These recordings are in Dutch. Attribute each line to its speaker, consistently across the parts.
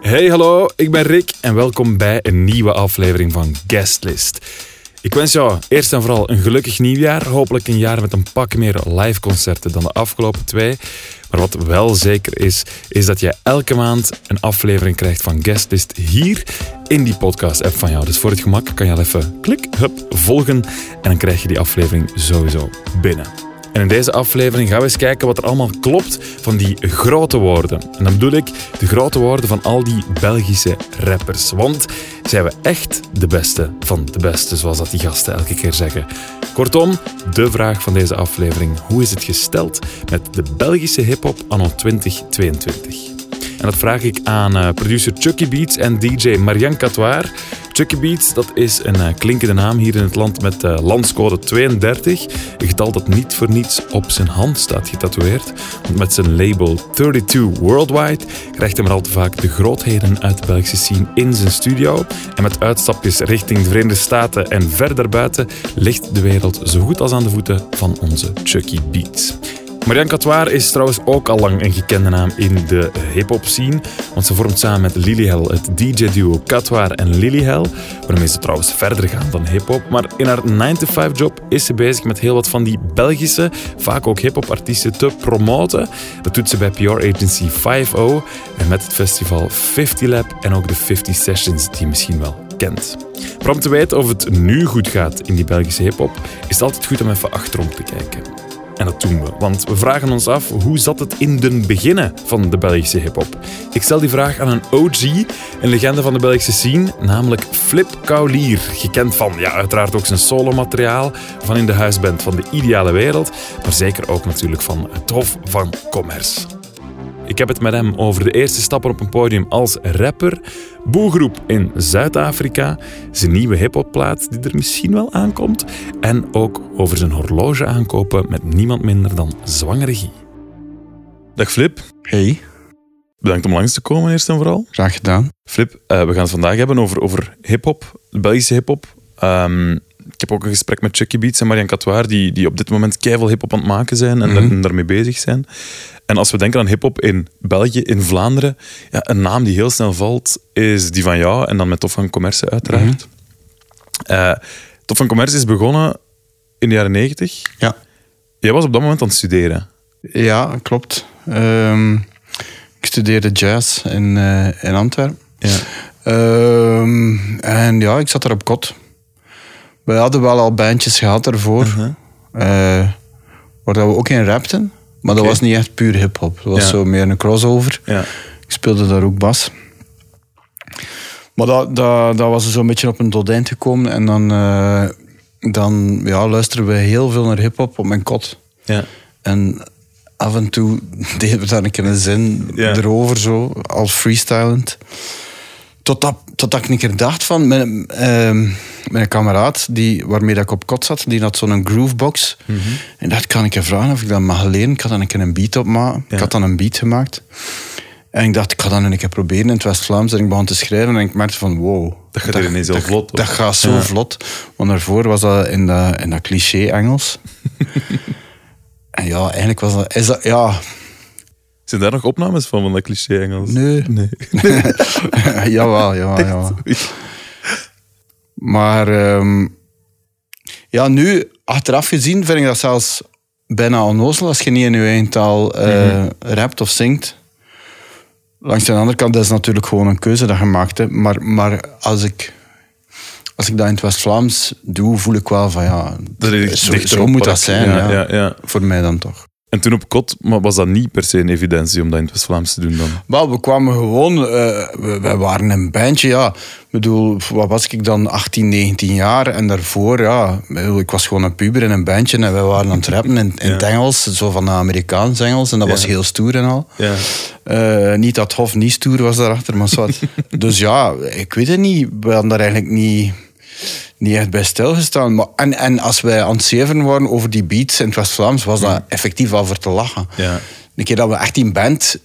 Speaker 1: Hey, hallo, ik ben Rick en welkom bij een nieuwe aflevering van Guestlist. Ik wens jou eerst en vooral een gelukkig nieuwjaar. Hopelijk een jaar met een pak meer live concerten dan de afgelopen twee. Maar wat wel zeker is, is dat je elke maand een aflevering krijgt van Guestlist hier in die podcast-app van jou. Dus voor het gemak kan je al even klik, hup, volgen en dan krijg je die aflevering sowieso binnen. En in deze aflevering gaan we eens kijken wat er allemaal klopt van die grote woorden. En dan bedoel ik de grote woorden van al die Belgische rappers. Want zijn we echt de beste van de beste, zoals dat die gasten elke keer zeggen. Kortom, de vraag van deze aflevering. Hoe is het gesteld met de Belgische hip-hop anno 2022? En dat vraag ik aan eh, producer Chucky Beats en DJ Marianne Catoir. Chucky Beats, dat is een eh, klinkende naam hier in het land met uh, landscode 32. Een getal dat niet voor niets op zijn hand staat getatoeëerd. Want met zijn label 32 Worldwide krijgt hij maar al te vaak de grootheden uit de Belgische scene in zijn studio. En met uitstapjes richting de Verenigde Staten en verder buiten ligt de wereld zo goed als aan de voeten van onze Chucky Beats. Marianne Catoir is trouwens ook al lang een gekende naam in de hip-hop scene. Want ze vormt samen met Lilyhell het DJ-duo Catoir en Lilyhell. Waarmee ze trouwens verder gaan dan hip-hop. Maar in haar 9-to-5-job is ze bezig met heel wat van die Belgische, vaak ook hip-hop artiesten te promoten. Dat doet ze bij PR Agency 5 en met het festival 50 Lab en ook de 50 Sessions, die je misschien wel kent. Maar om te weten of het nu goed gaat in die Belgische hip-hop, is het altijd goed om even achterom te kijken. En dat doen we, want we vragen ons af hoe zat het in de beginnen van de Belgische hip-hop? Ik stel die vraag aan een OG, een legende van de Belgische scene, namelijk Flip Kaulier. Gekend van ja, uiteraard ook zijn solomateriaal, van in de huisband van de ideale wereld, maar zeker ook natuurlijk van het Hof van Commerce. Ik heb het met hem over de eerste stappen op een podium als rapper, boegroep in Zuid-Afrika, zijn nieuwe hiphopplaat die er misschien wel aankomt en ook over zijn horloge aankopen met niemand minder dan Zwangere Guy. Dag Flip.
Speaker 2: Hey,
Speaker 1: Bedankt om langs te komen eerst en vooral.
Speaker 2: graag gedaan.
Speaker 1: Flip, eh, we gaan het vandaag hebben over, over hip-hop, de Belgische hip-hop. Ehm, ik heb ook een gesprek met Chucky Beats en Marianne Catoir, die, die op dit moment keiveel hip-hop aan het maken zijn en, daar- en daarmee bezig zijn. En als we denken aan hip-hop in België, in Vlaanderen, ja, een naam die heel snel valt, is die van jou en dan met Tof van Commerce, uiteraard. Tof van Commerce is begonnen in de jaren 90.
Speaker 2: Ja,
Speaker 1: Jij was op dat moment aan het studeren.
Speaker 2: ja klopt. Ehm, ik studeerde jazz in, eh, in Antwerpen.
Speaker 1: Ja.
Speaker 2: Ehm, en ja, ik zat er op kot. We hadden wel al bandjes gehad ervoor. eh, waar we ook in rapten. Maar dat was niet echt puur hip-hop. Dat was
Speaker 1: Ja.
Speaker 2: zo meer een crossover.
Speaker 1: Ja.
Speaker 2: Ik speelde daar ook bas. Maar dat, dat, dat was zo'n beetje op een tot eind gekomen. En dan, eh, dan ja, luisterden we heel veel naar hip-hop op mijn kot.
Speaker 1: Ja.
Speaker 2: En af en toe deden we dan een keer een zin
Speaker 1: Ja.
Speaker 2: erover, zo, als freestylend. Totdat, totdat ik een keer dacht van, mijn, ehm, mijn kameraad die, waarmee dat ik op kot zat, die had zo'n groovebox.
Speaker 1: Mhm.
Speaker 2: En dacht, kan ik je vragen of ik dat mag leren? Ik had dan een keer een beat opmaken.
Speaker 1: Ja.
Speaker 2: Ik had dan een beat gemaakt. En ik dacht, ik ga dat een keer proberen in het West-Vlaams. En ik begon te schrijven en ik merkte van, wow.
Speaker 1: Dat gaat hier ineens
Speaker 2: dat,
Speaker 1: vlot, hoor.
Speaker 2: Dat gaat zo
Speaker 1: Ja.
Speaker 2: vlot. Want daarvoor was dat in dat, in dat cliché-Engels. en ja, eigenlijk was dat... Is dat ja,
Speaker 1: Zijn daar nog opnames van, van dat cliché-Engels?
Speaker 2: nee.
Speaker 1: Nee.
Speaker 2: jawel, jawel, jawel. Maar ehm, ja, nu, achteraf gezien, vind ik dat zelfs bijna onnozel als je niet in je eigen taal eh, rapt of zingt. Langs de andere kant, dat is natuurlijk gewoon een keuze dat je maakt. Hè. Maar, maar als, ik, als ik dat in het West-Vlaams doe, voel ik wel van ja,
Speaker 1: Dat is
Speaker 2: zo, moet dat zijn.
Speaker 1: Ja,
Speaker 2: ja. Voor mij dan toch.
Speaker 1: En toen op kot, maar was dat niet per se een evidentie om dat in het West-Vlaams te doen dan?
Speaker 2: Wel, we kwamen gewoon, eh, we, wij waren een bandje, ja. Ik bedoel, wat was ik dan, 18, 19 jaar. En daarvoor, ja, ik was gewoon een puber in een bandje en wij waren aan het rappen in, in het Engels, zo van de Amerikaans Engels. En dat
Speaker 1: Ja.
Speaker 2: was heel stoer en al.
Speaker 1: Ja.
Speaker 2: Eh, niet dat Hof niet stoer was daarachter, maar zwart. dus ja, ik weet het niet. We hadden daar eigenlijk niet, niet echt bij stilgestaan. Maar, en, en als wij aan het zeven waren over die beats in het West-Vlaams, was dat effectief wel voor te lachen.
Speaker 1: Ja.
Speaker 2: Een keer dat we echt in band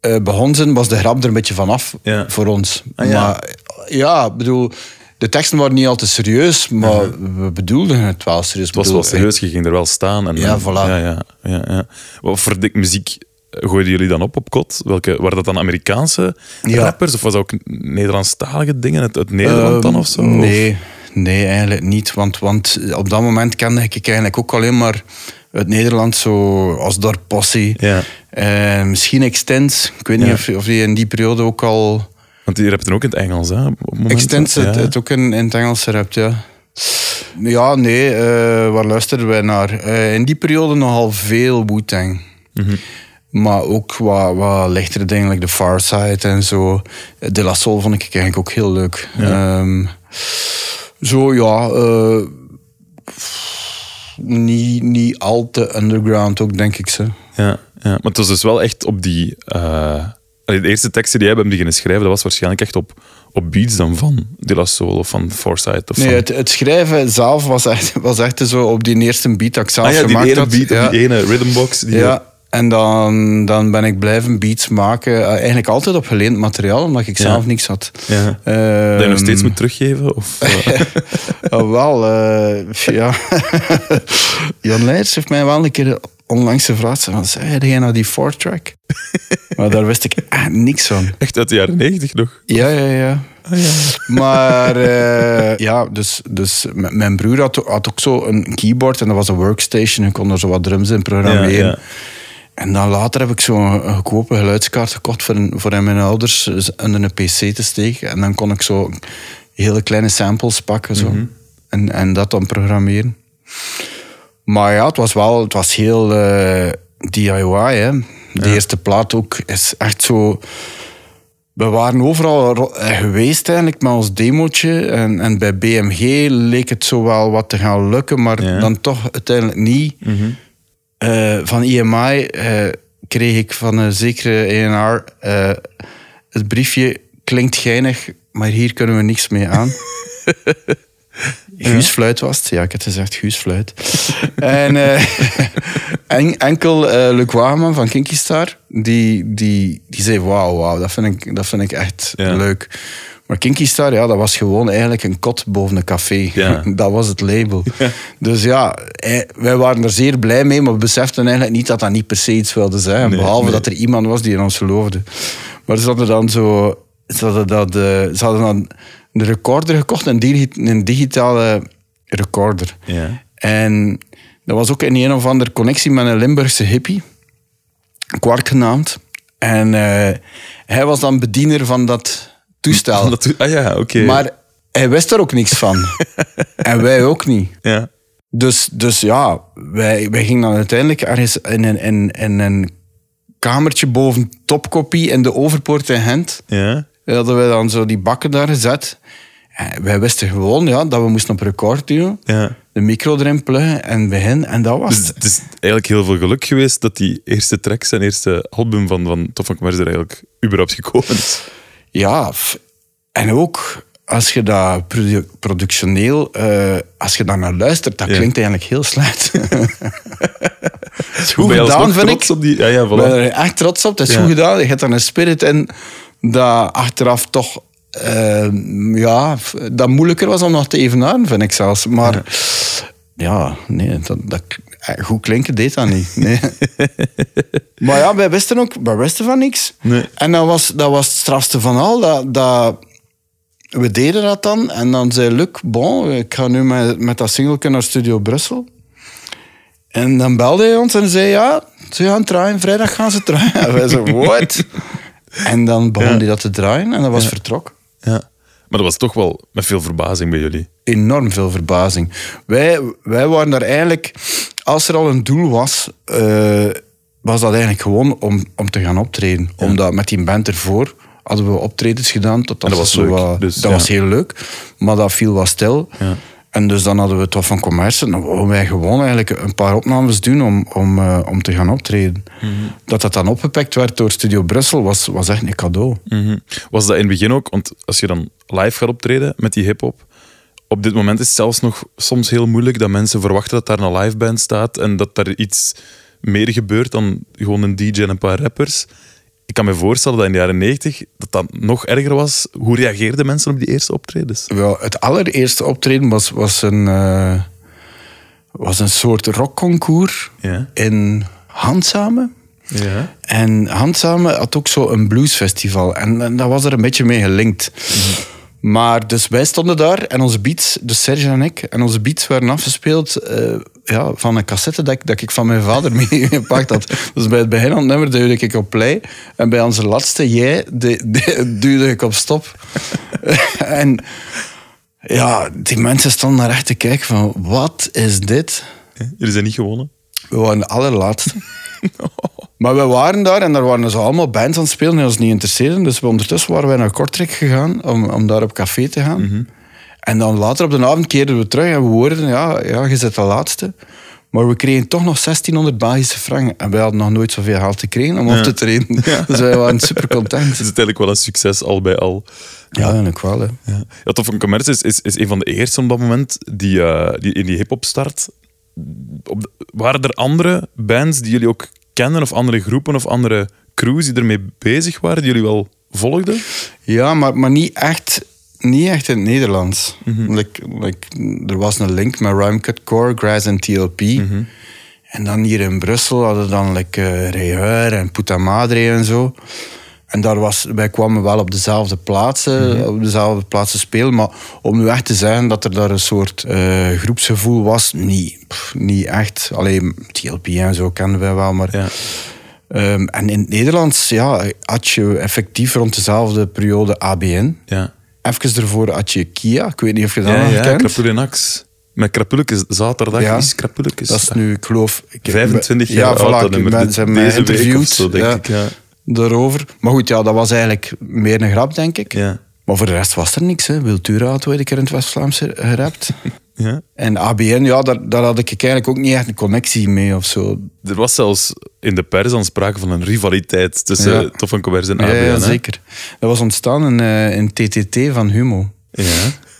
Speaker 2: eh, begonnen zijn, was de grap er een beetje vanaf
Speaker 1: Ja.
Speaker 2: voor ons.
Speaker 1: Ah, ja.
Speaker 2: Maar ja, ik bedoel, de teksten waren niet altijd serieus, maar we bedoelden het wel serieus.
Speaker 1: Het was
Speaker 2: bedoel,
Speaker 1: wel serieus, je ging er wel staan. En,
Speaker 2: Ja,
Speaker 1: en-
Speaker 2: voilà.
Speaker 1: Ja, ja, ja. Wat voor dik muziek gooiden jullie dan op op kot? Welke, waren dat dan Amerikaanse rappers? Of was dat ook Nederlandstalige dingen uit, uit Nederland dan
Speaker 2: Ehm,
Speaker 1: of zo?
Speaker 2: Nee, nee, eigenlijk niet. Want, want op dat moment kende ik eigenlijk ook alleen maar uit Nederland, zo als Dorp Possie.
Speaker 1: Ja.
Speaker 2: Eh, misschien Extens. Ik weet niet of, of die in die periode ook al...
Speaker 1: Want die rapten ook in het Engels, hè? Op.
Speaker 2: Extens het,
Speaker 1: Ja.
Speaker 2: het ook in, in het Engels rapt, ja. Ja, nee, eh, waar luisterden wij naar? Eh, in die periode nogal veel Wu-Tang.
Speaker 1: Mhm.
Speaker 2: Maar ook wat, wat lichtere dingen, like The Far Side en zo. De La Soul vond ik eigenlijk ook heel leuk. Ehm, zo, ja... eh, niet, niet al te underground ook, denk ik. Ze.
Speaker 1: Ja, ja, maar het was dus wel echt op die... eh, de eerste teksten die jij bent beginnen schrijven, dat was waarschijnlijk echt op, op beats dan van De La Soul of van Foresight. Of
Speaker 2: Nee,
Speaker 1: van...
Speaker 2: het, het schrijven zelf was echt, was echt zo op die eerste beat dat ik zelf
Speaker 1: ah ja, die
Speaker 2: gemaakt
Speaker 1: ene
Speaker 2: had.
Speaker 1: beat,
Speaker 2: ja.
Speaker 1: die ene rhythmbox. Die
Speaker 2: Ja, en dan, dan ben ik blijven beats maken. Eh, eigenlijk altijd op geleend materiaal, omdat ik
Speaker 1: Ja.
Speaker 2: zelf niks had.
Speaker 1: Ja. Dat je nog steeds moet teruggeven? Of, eh,
Speaker 2: oh, wel, eh, ja. Jan Leijers heeft mij wel een keer onlangs gevraagd. Van, zei jij nou die four track? maar daar wist ik echt niks van.
Speaker 1: echt uit de jaren negentig nog?
Speaker 2: Ja, ja, ja. Maar eh, ja, dus, dus mijn broer had, had ook zo een keyboard en dat was een workstation. Je kon er zo wat drums in programmeren.
Speaker 1: Ja, ja.
Speaker 2: En dan later heb ik zo'n een goedkope geluidskaart gekocht voor, voor mijn ouders dus onder een pc te steken. En dan kon ik zo hele kleine samples pakken zo.
Speaker 1: Mhm.
Speaker 2: en, en dat dan programmeren. Maar ja, het was wel het was heel eh, DIY. Hè. De eerste plaat ook is echt zo... We waren overal eh, geweest eigenlijk met ons demootje. En, en bij BMG leek het zo wel wat te gaan lukken, maar
Speaker 1: Ja.
Speaker 2: dan toch uiteindelijk niet. Eh, van EMI eh, kreeg ik van een zekere ENR eh, het briefje klinkt geinig, maar hier kunnen we niks mee aan. Guus Fluit was het. Ja, ik had gezegd Guus Fluit. en en, enkel Luc Wageman van Kinky Star, die, die, die zei wauw, wauw, dat, vind ik, dat vind ik echt
Speaker 1: Ja.
Speaker 2: leuk. Maar Kinky Star, ja, dat was gewoon eigenlijk een kot boven een café.
Speaker 1: Ja.
Speaker 2: Dat was het label. Dus ja, eh, wij waren er zeer blij mee, maar we beseften eigenlijk niet dat dat niet per se iets wilde zijn.
Speaker 1: Nee,
Speaker 2: behalve
Speaker 1: nee.
Speaker 2: dat er iemand was die in ons geloofde. Maar ze hadden dan zo... Ze hadden, dat, eh, ze hadden dan een recorder gekocht, een, digi- een digitale recorder.
Speaker 1: Ja.
Speaker 2: En dat was ook in een of andere connectie met een Limburgse hippie, Quark genaamd. En eh, hij was dan bediener van dat toestel.
Speaker 1: Dat, ah ja, oké.
Speaker 2: Maar hij wist er ook niks van. en wij ook niet.
Speaker 1: Ja.
Speaker 2: Dus, dus ja, wij, wij gingen dan uiteindelijk ergens in een, in, in een kamertje boven topkopie in de overpoort in Gent.
Speaker 1: Ja.
Speaker 2: Hadden wij dan zo die bakken daar gezet. En wij wisten gewoon ja, dat we moesten op record duwen.
Speaker 1: Ja.
Speaker 2: De micro erin pluggen en beginnen. En dat was
Speaker 1: Dus
Speaker 2: het.
Speaker 1: het is eigenlijk heel veel geluk geweest dat die eerste track, zijn eerste album van, van Tof van Commerce er eigenlijk überhaupt gekomen is.
Speaker 2: Ja, en ook als je dat produ- productioneel, eh, als je daar naar luistert, dat
Speaker 1: Ja.
Speaker 2: klinkt eigenlijk heel slecht. Is goed
Speaker 1: Ben
Speaker 2: gedaan, vind ik.
Speaker 1: Op die, ja, ja,
Speaker 2: Ik ben
Speaker 1: voilà.
Speaker 2: er echt trots op. Het is
Speaker 1: Ja.
Speaker 2: goed gedaan. Je hebt daar een spirit in dat achteraf toch eh, ja, dat moeilijker was om nog te evenaren, vind ik zelfs. Maar ja, nee, dat, dat, goed klinken deed dat niet. Nee. maar ja, wij wisten ook wij wisten van niks.
Speaker 1: Nee.
Speaker 2: En dat was, dat was het strafste van al. Dat, dat, we deden dat dan. En dan zei Luc, bon, ik ga nu met, met dat singeltje naar Studio Brussel. En dan belde hij ons en zei, ja, ze gaan draaien. Vrijdag gaan ze draaien. En wij zo, what? En dan begon
Speaker 1: Ja.
Speaker 2: hij dat te draaien en dat was vertrok.
Speaker 1: Ja. Maar dat was toch wel met veel verbazing bij jullie.
Speaker 2: Enorm veel verbazing. Wij, wij waren daar eigenlijk... Als er al een doel was, eh, was dat eigenlijk gewoon om, om te gaan optreden. Omdat met die band ervoor hadden we optredens gedaan. Tot
Speaker 1: En dat was leuk,
Speaker 2: wat-
Speaker 1: dus,
Speaker 2: dat
Speaker 1: ja.
Speaker 2: was heel leuk. Maar dat viel wat stil.
Speaker 1: Ja.
Speaker 2: En dus dan hadden we het van commerce. Dan wouden wij gewoon eigenlijk een paar opnames doen om, om, eh, om te gaan optreden.
Speaker 1: Mhm.
Speaker 2: Dat dat dan opgepakt werd door Studio Brussel was, was echt een cadeau.
Speaker 1: Mhm. Was dat in het begin ook? Want als je dan live gaat optreden met die hip-hop, op dit moment is het zelfs nog soms heel moeilijk dat mensen verwachten dat daar een live band staat en dat daar iets meer gebeurt dan gewoon een DJ en een paar rappers. ik kan me voorstellen dat in de jaren 90 dat dat nog erger was. Hoe reageerden mensen op die eerste optredens?
Speaker 2: Wel, het allereerste optreden was, was, een, eh, was een soort rockconcours
Speaker 1: Ja.
Speaker 2: in Handzame.
Speaker 1: Ja.
Speaker 2: En Handzame had ook zo een bluesfestival. En, en dat was er een beetje mee gelinkt. Maar dus wij stonden daar en onze beats, dus Serge en ik, en onze beats werden afgespeeld eh, ja, van een cassette dat ik, dat ik van mijn vader meegepakt had. Dus bij het begin van het nummer duwde ik op play. En bij onze laatste jij de, de- duwde ik op stop. en ja, die mensen stonden daar echt te kijken van, wat is dit?
Speaker 1: Jullie zijn niet gewonnen.
Speaker 2: We waren de allerlaatste. maar we waren daar en daar waren dus allemaal bands aan het spelen die ons niet interesseerden. Dus we, ondertussen waren wij naar Kortrijk gegaan om, om daar op café te gaan. En dan later op de avond keerden we terug en we hoorden, ja, ja je zit de laatste. Maar we kregen toch nog 1600 Belgische frank. En wij hadden nog nooit zoveel geld gekregen om op te treden. Dus wij waren super content.
Speaker 1: Het is uiteindelijk wel een succes al bij al.
Speaker 2: Ja, eigenlijk wel. Hè.
Speaker 1: Ja, ja Tof van Commerce is, is, is een van de eerste op dat moment die, eh, die in die hip-hop start. Op de- waren er andere bands die jullie ook kennen, of andere groepen of andere crews die ermee bezig waren, die jullie wel volgden?
Speaker 2: Ja, maar, maar niet, echt, niet echt in het Nederlands. like, like, er was een link met Rhymecut Core, Grass en TLP. En dan hier in Brussel hadden we dan like, uh, en Puta Madre en zo. En daar was, wij kwamen wel op dezelfde plaatsen, op dezelfde plaatsen spelen. Maar om nu echt te zeggen dat er daar een soort eh, groepsgevoel was, niet, pff, niet echt. Alleen TLP en zo kenden wij wel, maar...
Speaker 1: Ja.
Speaker 2: Ehm, en in het Nederlands ja, had je effectief rond dezelfde periode ABN.
Speaker 1: Ja,
Speaker 2: Even ervoor had je Kia. Ik weet niet of je dat
Speaker 1: ja,
Speaker 2: nog
Speaker 1: ja
Speaker 2: kent.
Speaker 1: Met Krapulekes, zaterdag
Speaker 2: Ja.
Speaker 1: is Krapulekes.
Speaker 2: Dat is nu, ik geloof... ik-
Speaker 1: 25
Speaker 2: ja,
Speaker 1: jaar
Speaker 2: voilà,
Speaker 1: oud, dat nummer.
Speaker 2: Hebben mij
Speaker 1: Deze week of
Speaker 2: interviewd
Speaker 1: zo, denk
Speaker 2: ja,
Speaker 1: ik, ja.
Speaker 2: Daarover. Maar goed, ja, dat was eigenlijk meer een grap, denk ik.
Speaker 1: Ja.
Speaker 2: Maar voor de rest was er niks. Hè. Wiltura had ooit een keer in het West-Vlaamse gerapt.
Speaker 1: Ja.
Speaker 2: en ABN, ja, daar, daar had ik eigenlijk ook niet echt een connectie mee of zo.
Speaker 1: Er was zelfs in de pers aan sprake van een rivaliteit tussen
Speaker 2: Ja.
Speaker 1: Tof van Commerce en
Speaker 2: Ja,
Speaker 1: ABN.
Speaker 2: ja,
Speaker 1: hè?
Speaker 2: zeker. Dat was ontstaan in, eh, in TTT van Humo.
Speaker 1: Ja.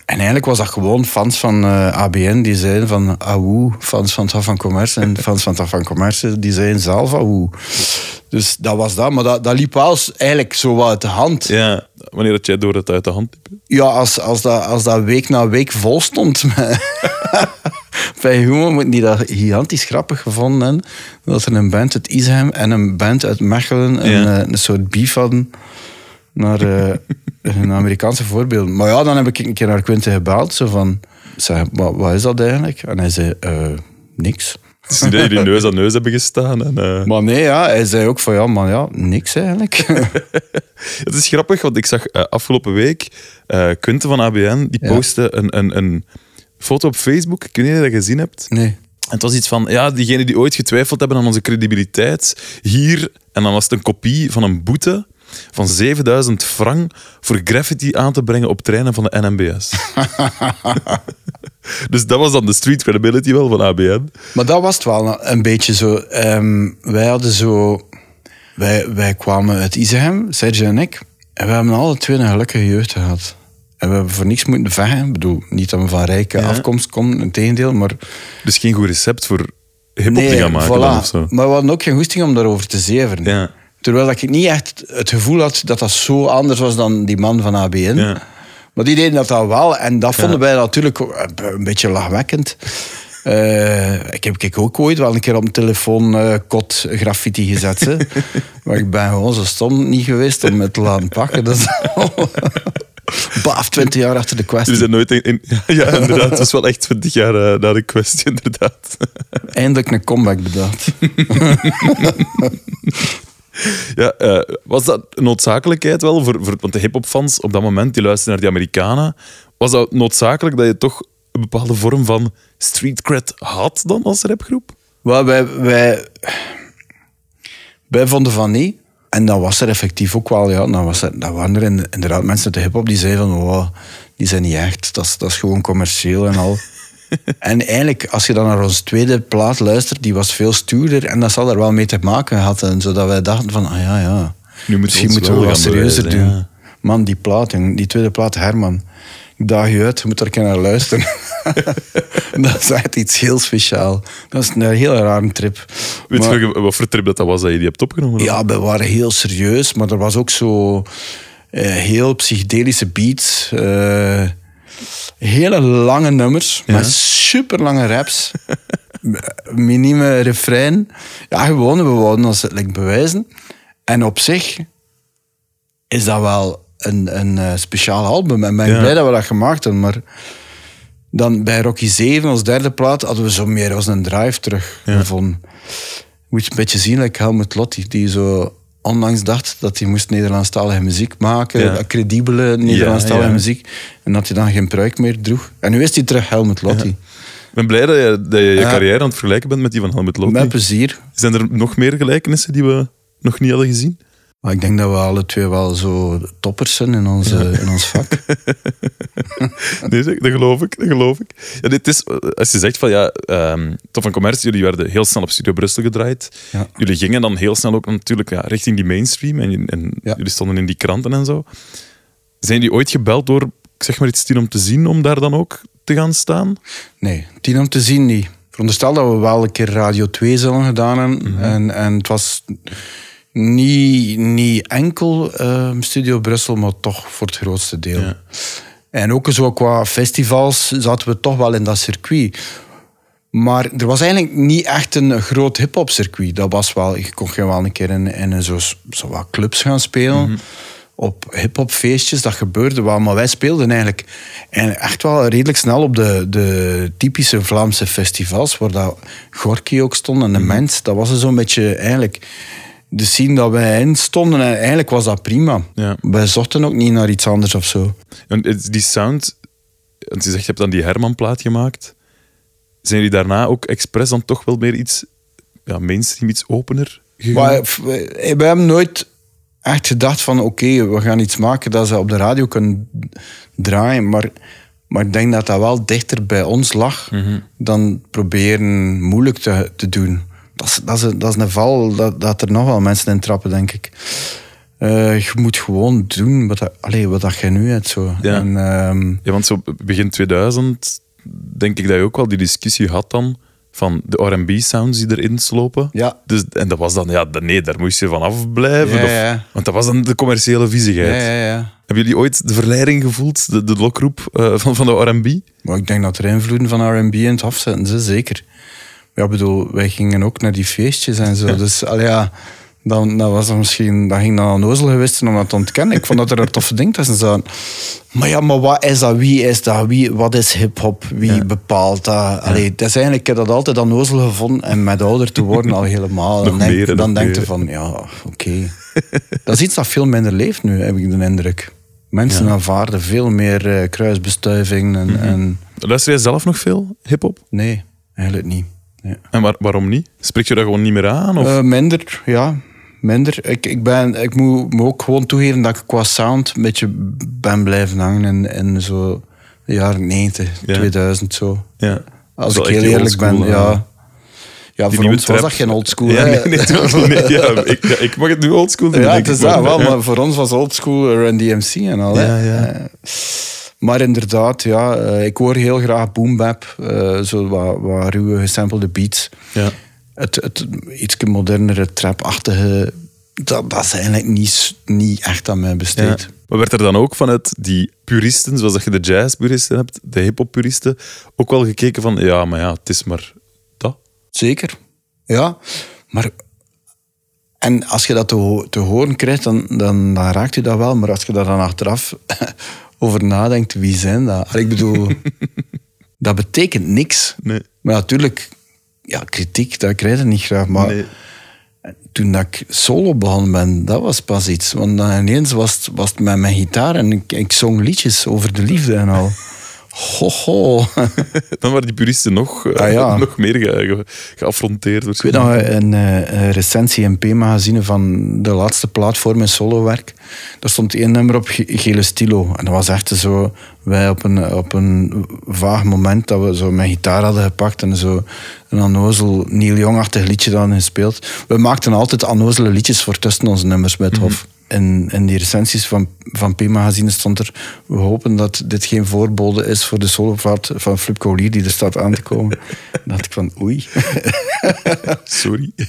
Speaker 2: En eigenlijk was dat gewoon fans van eh, ABN die zeiden van Awoe, fans van Taf van Commerce. En fans van Taf van Commerce die zeiden zelf Awoe. Dus dat was dat. Maar dat, dat liep wel eigenlijk zo wat uit de hand. Ja,
Speaker 1: ja, wanneer dat jij door het uit de hand liep.
Speaker 2: als, als, dat, als dat week na week vol stond. Bij Humo moeten die dat gigantisch grappig gevonden hebben. Dat er een band uit Isheim en een band uit Mechelen een,
Speaker 1: Ja.
Speaker 2: eh, een soort beef hadden. Naar eh, een Amerikaanse voorbeeld. Maar ja, dan heb ik een keer naar Quinten gebeld. Zo van, zeg, wat, wat is dat eigenlijk? En hij zei, eh, niks.
Speaker 1: Jullie neus aan neus hebben gestaan. En, eh,
Speaker 2: Maar nee, ja, hij zei ook van, ja, man, ja, niks eigenlijk.
Speaker 1: Het is grappig, want ik zag eh, afgelopen week Quinten van ABN, die
Speaker 2: Ja.
Speaker 1: postte een, een, een foto op Facebook. Ik weet niet of je dat gezien hebt.
Speaker 2: nee.
Speaker 1: En het was iets van, ja, diegenen die ooit getwijfeld hebben aan onze credibiliteit, hier, en dan was het een kopie van een boete van 7000 frank voor graffiti aan te brengen op treinen van de NMBS. dus dat was dan de street credibility wel van ABN.
Speaker 2: Maar dat was het wel een beetje zo. Ehm, wij hadden zo... Wij, wij kwamen uit Izehem, Serge en ik. En we hebben alle twee een gelukkige jeugd gehad. En we hebben voor niks moeten vechten. Ik bedoel, niet dat we van rijke
Speaker 1: Ja.
Speaker 2: afkomst komen, in tegendeel. Maar
Speaker 1: Dus geen goed recept voor hip-hop te gaan maken
Speaker 2: voilà.
Speaker 1: of zo.
Speaker 2: Maar we hadden ook geen goesting om daarover te zeveren.
Speaker 1: Ja.
Speaker 2: Terwijl dat ik niet echt het gevoel had dat dat zo anders was dan die man van ABN.
Speaker 1: Ja.
Speaker 2: Maar die deden dat dan wel. En dat vonden wij natuurlijk ook een beetje lachwekkend. Eh, ik heb ik ook ooit wel een keer op mijn telefoon eh, kot graffiti gezet. hè. maar ik ben gewoon zo stom niet geweest om het te laten pakken. Dat is Baaf, 20 jaar achter de kwestie.
Speaker 1: zijn nooit in... in- ja, inderdaad. Het was wel echt 20 jaar eh, na de kwestie, inderdaad.
Speaker 2: Eindelijk een comeback bedacht.
Speaker 1: Ja, eh, was dat noodzakelijkheid wel? Voor, voor, want de hip-hopfans op dat moment, die luisterden naar die Amerikanen. Was dat noodzakelijk dat je toch een bepaalde vorm van street cred had dan als rapgroep?
Speaker 2: Wel, wij, wij, wij vonden van niet. En dan was er effectief ook wel, ja, dan, was er, dan waren er in- inderdaad mensen uit de hip-hop die zeiden van, die zijn niet echt, dat is, dat is gewoon commercieel en al. En eigenlijk, als je dan naar onze tweede plaat luistert, die was veel stoerder en dat zal er wel mee te maken gehad hebben, zodat wij dachten van, ah ja, ja,
Speaker 1: Nu moeten we
Speaker 2: misschien moeten we
Speaker 1: wel
Speaker 2: wat serieuzer doen.
Speaker 1: ja.
Speaker 2: Man, die plaat, die tweede plaat, Herman, ik daag je uit, je moet er een keer naar luisteren. dat is echt iets heel speciaal. Dat is een hele rare trip.
Speaker 1: Weet
Speaker 2: Maar-
Speaker 1: je wat voor trip dat, dat was dat je die hebt opgenomen?
Speaker 2: Ja, we waren heel serieus, maar er was ook zo eh, heel psychedelische beats. eh, hele lange nummers,
Speaker 1: Ja.
Speaker 2: met super lange raps. Minieme refrein. Ja, gewoon, we wouden ons het like, bewijzen. En op zich is dat wel een, een eh, speciaal album. En ben ik
Speaker 1: Ja.
Speaker 2: blij dat we dat gemaakt hebben. Maar dan bij Rocky 7, als derde plaat, hadden we zo meer als een drive terug
Speaker 1: Ja.
Speaker 2: gevonden. Moet je een beetje zien, like Helmut Lotti, die zo onlangs dacht dat hij moest Nederlandstalige muziek maken,
Speaker 1: Ja.
Speaker 2: credibele Nederlandstalige
Speaker 1: ja.
Speaker 2: muziek, en dat hij dan geen pruik meer droeg. En nu is hij terug Helmut Lotti.
Speaker 1: Ik ben blij dat je dat je, je carrière aan het vergelijken bent met die van Helmut Lotti.
Speaker 2: Met plezier.
Speaker 1: Zijn er nog meer gelijkenissen die we nog niet hadden gezien?
Speaker 2: Maar ik denk dat we alle twee wel zo toppers zijn in ons, eh, in ons vak.
Speaker 1: Nee, zeg, dat geloof ik. Dat geloof ik. Ja, dit is, als je zegt van ja, Top van Commercie, jullie werden heel snel op Studio Brussel gedraaid.
Speaker 2: Ja.
Speaker 1: Jullie gingen dan heel snel ook natuurlijk ja, richting die mainstream en, en jullie stonden in die kranten en zo. Zijn jullie ooit gebeld door, ik zeg maar iets tien om te zien, om daar dan ook te gaan staan?
Speaker 2: Nee, tien om te zien niet. Veronderstel dat we wel een keer Radio 2 zullen gedaan hebben.
Speaker 1: Mhm.
Speaker 2: en, en het was niet, niet enkel eh, Studio Brussel, maar toch voor het grootste deel.
Speaker 1: Ja.
Speaker 2: En ook zo qua festivals zaten we toch wel in dat circuit. Maar er was eigenlijk niet echt een groot hip-hop circuit. Dat was wel, je kon gewoon wel een keer in, in zo, zo wat clubs gaan spelen. Op hip-hop feestjes, dat gebeurde wel. Maar wij speelden eigenlijk en echt wel redelijk snel op de, de typische Vlaamse festivals. Waar dat Gorky ook stond en de Mens. Dat was zo'n beetje eigenlijk de scene dat wij in stonden. En eigenlijk was dat prima.
Speaker 1: Ja.
Speaker 2: Wij zochten ook niet naar iets anders of zo.
Speaker 1: En die sound, want je zegt je hebt dan die Herman-plaat gemaakt. Zijn jullie daarna ook expres dan toch wel meer iets ja, mainstream, iets opener gegaan?
Speaker 2: Maar f- we we hebben nooit echt gedacht van oké, we gaan iets maken dat ze op de radio kunnen draaien. Maar, maar ik denk dat dat wel dichter bij ons lag dan proberen moeilijk te, te doen. Dat is, dat, is een, dat is een val dat, dat er nog wel mensen in trappen, denk ik. Eh, je moet gewoon doen wat, dat, allee, wat dat je nu hebt. Zo.
Speaker 1: Ja.
Speaker 2: En, ehm,
Speaker 1: Ja, want zo begin 2000 denk ik dat je ook wel die discussie had dan van de R&B-sounds die erin slopen.
Speaker 2: Ja.
Speaker 1: Dus, en dat was dan, ja, nee, daar moest je van afblijven.
Speaker 2: Ja,
Speaker 1: of-. Want dat was dan de commerciële viezigheid. Hebben jullie ooit de verleiding gevoeld, de, de lokroep eh, van, van de R&B?
Speaker 2: Maar ik denk dat er invloeden van R&B in het afzetten zeker. Ja, bedoel, wij gingen ook naar die feestjes en zo. Dus allee, ja, dan, dan was dat misschien, dan ging dan aan nozel geweest zijn om dat te ontkennen. Ik vond dat er een toffe ding tussen zaten. Maar ja, maar wat is dat? Wie is dat? Wie, wat is hip-hop? Wie bepaalt dat? Allee, dat is eigenlijk, ik heb dat altijd aan nozel gevonden en met ouder te worden al helemaal. Dan denk,
Speaker 1: meer
Speaker 2: dan denk je van, ja, oké. dat is iets dat veel minder leeft nu, heb ik de indruk. Mensen aanvaarden veel meer eh, kruisbestuiving en, en
Speaker 1: Luister jij zelf nog veel hip-hop?
Speaker 2: Nee, eigenlijk niet. Nee.
Speaker 1: En waar- waarom niet? Spreek je dat gewoon niet meer aan? Of?
Speaker 2: Eh, minder, ja. Minder. Ik, ik, ben, ik moet me ook gewoon toegeven dat ik qua sound een beetje ben blijven hangen in, in zo de jaren 90,
Speaker 1: Ja.
Speaker 2: 2000 zo.
Speaker 1: ja.
Speaker 2: Als ik heel eerlijk ben, ja.
Speaker 1: eh,
Speaker 2: Ja,
Speaker 1: die
Speaker 2: voor ons was dat geen oldschool.
Speaker 1: Ja, nee, nee, niet. ja, ik, ja, ik mag het nu oldschool doen.
Speaker 2: Ja, het is dat wel,
Speaker 1: ja.
Speaker 2: maar voor ons was oldschool Run DMC en al.
Speaker 1: Ja, ja.
Speaker 2: Maar inderdaad, ja, eh, ik hoor heel graag boom bap, eh, zo wat, wat ruwe gesampelde beats.
Speaker 1: Ja.
Speaker 2: Het, het iets modernere trapachtige, dat, dat is eigenlijk niet, niet echt aan mij besteed.
Speaker 1: Ja. Maar werd er dan ook vanuit die puristen, zoals dat je de jazz-puristen hebt, de hip-hop-puristen, ook wel gekeken van, ja, maar ja, het is maar dat?
Speaker 2: Zeker, ja. Maar, en als je dat te, ho- te horen krijgt, dan, dan, dan raakt u dat wel. Maar als je daar dan achteraf over nadenkt, wie zijn dat? Allee, Ik bedoel, dat betekent niks.
Speaker 1: Nee.
Speaker 2: Maar natuurlijk, ja, kritiek, dat krijg je niet graag. Maar
Speaker 1: Nee.
Speaker 2: toen dat ik solo begonnen ben, dat was pas iets. Want dan ineens was het, was het met mijn gitaar en ik, ik zong liedjes over de liefde en al. Ho, ho.
Speaker 1: Dan waren die puristen nog, eh,
Speaker 2: Ah, ja.
Speaker 1: nog meer ge- ge- geaffronteerd.
Speaker 2: Ik weet nog een, eh, een recensie in P-magazine van de laatste plaat voor mijn solowerk. Daar stond één nummer op, Ge- Gele Stilo. En dat was echt zo... Wij op een, op een vaag moment dat we zo mijn gitaar hadden gepakt en zo een onnozel Neil Young-achtig liedje dan gespeeld. We maakten altijd onnozele liedjes voor tussen onze nummers bij het Hof. In, in die recensies van, van P-magazine stond er... We hopen dat dit geen voorbode is voor de solovaart van Flip Collier die er staat aan te komen. Dan dacht ik van, oei.
Speaker 1: Sorry.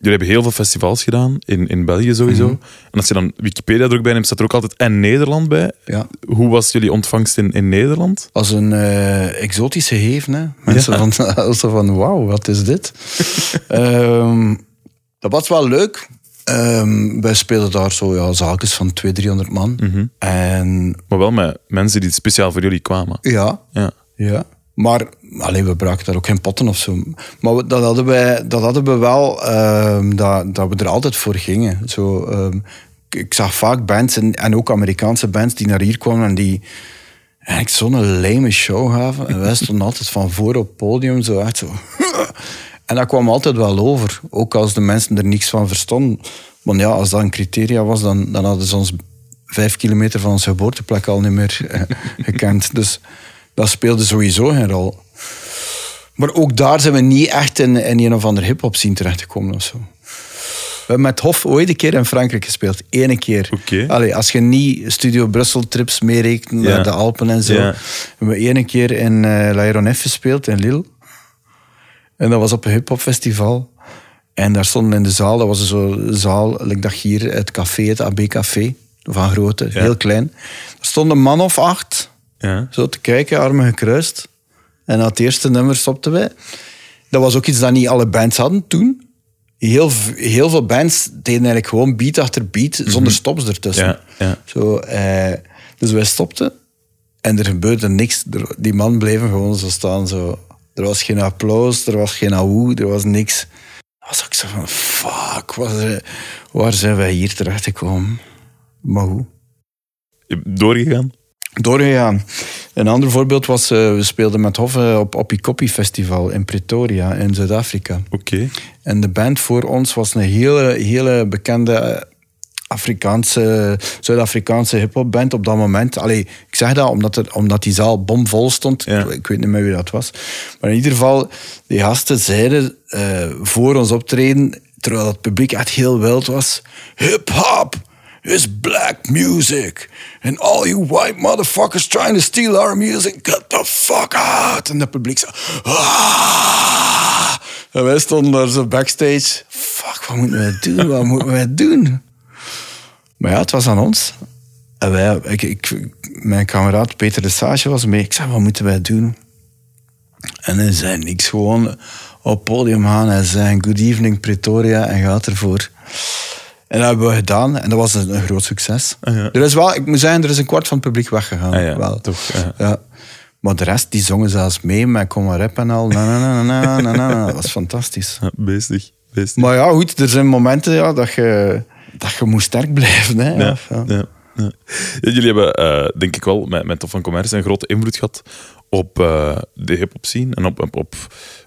Speaker 1: Jullie hebben heel veel festivals gedaan, in, in België sowieso.
Speaker 2: Mhm.
Speaker 1: En als je dan Wikipedia er ook bij neemt, staat er ook altijd en Nederland bij.
Speaker 2: Ja.
Speaker 1: Hoe was jullie ontvangst in, in Nederland?
Speaker 2: Als een eh, exotische heven. Hè. Mensen van, also van, wauw, wat is dit? Ehm, dat was wel leuk. Ehm, wij speelden daar zo ja, zaakjes van 200, 300 man. En
Speaker 1: Maar wel met mensen die speciaal voor jullie kwamen.
Speaker 2: ja,
Speaker 1: Ja.
Speaker 2: Ja. Maar alleen we braken daar ook geen potten of zo. Maar we- dat hadden, wij, dat hadden we wel, ehm, dat, dat we er altijd voor gingen. Zo, ehm, ik, ik zag vaak bands en, en ook Amerikaanse bands die naar hier kwamen en die eigenlijk zo'n lame show gaven. En wij stonden altijd van voor op het podium, zo echt zo. En dat kwam altijd wel over, ook als de mensen er niks van verstonden. Want ja, als dat een criteria was, dan, dan hadden ze ons vijf kilometer van onze geboorteplek al niet meer eh, gekend. Dus dat speelde sowieso geen rol. Maar ook daar zijn we niet echt in, in een of ander hip-hop scene terechtgekomen of zo. We hebben met Hof ooit een keer in Frankrijk gespeeld. Eén keer. Allee, als je niet Studio Brussel trips meerekent
Speaker 1: Ja.
Speaker 2: naar de Alpen en zo.
Speaker 1: Ja.
Speaker 2: Hebben we één keer in eh L'Aéronef gespeeld in Lille. En dat was op een hip-hop festival. En daar stonden in de zaal, dat was zo'n zaal, like dat hier, het café, het AB Café, van grootte, heel klein. Er stond een man of acht,
Speaker 1: Ja.
Speaker 2: zo te kijken, armen gekruist. En na het eerste nummer stopten wij. Dat was ook iets dat niet alle bands hadden toen. Heel, heel veel bands deden eigenlijk gewoon beat achter beat, zonder stops ertussen.
Speaker 1: Ja, ja.
Speaker 2: Zo, eh, dus wij stopten en er gebeurde niks. Die man bleef gewoon zo staan. Zo. Er was geen applaus, er was geen awoe, er was niks. Dan was ik zo van, fuck, waar zijn, waar zijn wij hier terechtgekomen? Maar hoe?
Speaker 1: Doorgegaan?
Speaker 2: Doorgegaan. Een ander voorbeeld was, eh, we speelden met Hoffe op Oppie Koppie Festival in Pretoria in Zuid-Afrika.
Speaker 1: Oké.
Speaker 2: En de band voor ons was een hele, hele bekende eh, Afrikaanse, Zuid-Afrikaanse hip-hop band op dat moment. Allee, ik zeg dat omdat, er, omdat die zaal bomvol stond.
Speaker 1: Ja.
Speaker 2: Ik weet niet meer wie dat was. Maar in ieder geval, die gasten zeiden eh, voor ons optreden, terwijl het publiek echt heel wild was: hip-hop is black music. And all you white motherfuckers trying to steal our music, get the fuck out. En het publiek zo. "Ah." En wij stonden daar zo backstage. Fuck, wat moeten wij doen? Wat moeten wij doen? Maar ja, het was aan ons. En wij, ik, ik, mijn kameraad Peter de Sage was mee. Ik zei, wat moeten wij doen? En hij zei niks. Gewoon op het podium gaan en zei good evening Pretoria en gaat ervoor. En dat hebben we gedaan en dat was een, een groot succes. Er is wel, ik moet zeggen, er is een kwart van het publiek weggegaan.
Speaker 1: Ah ja,
Speaker 2: wel.
Speaker 1: toch, ja.
Speaker 2: Ja. Maar de rest, die zongen zelfs mee met Kom maar rap en al. Na, na, na, na, na, na, na. Dat was fantastisch.
Speaker 1: Ja, beestig. beestig.
Speaker 2: Maar ja, goed, er zijn momenten ja, dat, je, dat je moet sterk blijven. Hè.
Speaker 1: Ja,
Speaker 2: Of, ja.
Speaker 1: ja, jullie hebben, eh, denk ik wel, met, met Tof van Commerce een grote invloed gehad op eh, de hip-hop scene en op, op, op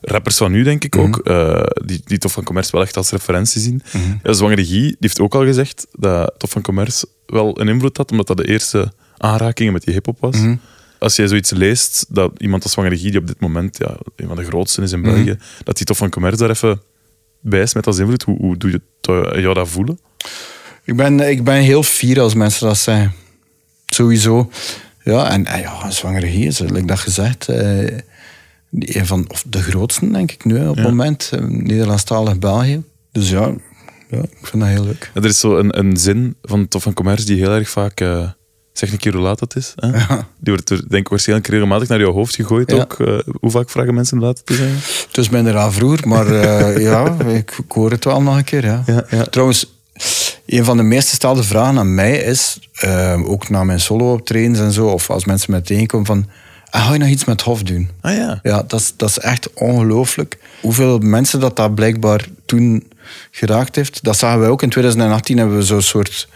Speaker 1: rappers van nu, denk ik ook. eh, die, die Tof van Commerce wel echt als referentie zien. ja, Zwangere Guy die heeft ook al gezegd dat Tof van Commerce wel een invloed had, omdat dat de eerste aanrakingen met die hip-hop was. Als jij zoiets leest, dat iemand als Zwangere Guy, die op dit moment ja, een van de grootste is in België, dat die Tof van Commerce daar even bij is met als invloed, hoe, hoe doe je jou dat voelen?
Speaker 2: Ik, ben, ik ben heel fier als mensen dat zeggen. Sowieso. Ja, en, en ja, zwangere hier like dat gezegd, eh, een van of de grootste, denk ik, nu op het moment. eh, Nederlandstalig België. Dus ja, ja, ik vind dat heel leuk.
Speaker 1: Ja, er is zo een, een zin van Tof van Commerce die heel erg vaak... eh zeg een keer hoe laat het is. Hè? Die wordt er, denk ik waarschijnlijk regelmatig naar jouw hoofd gegooid ook. Eh, hoe vaak vragen mensen laat het is? eigenlijk?
Speaker 2: Het is minder aan vroeger, maar ja, ik, ik hoor het wel nog een keer. Ja. Trouwens, een van de meest gestelde vragen aan mij is, eh, ook na mijn solo-optredens en zo, of als mensen met tegenkomen van, ah, ga je nog iets met Hof doen?
Speaker 1: Ah ja.
Speaker 2: Ja, dat is, dat is echt ongelooflijk. Hoeveel mensen dat dat blijkbaar toen geraakt heeft. Dat zagen wij ook in 2018, hebben we zo'n soort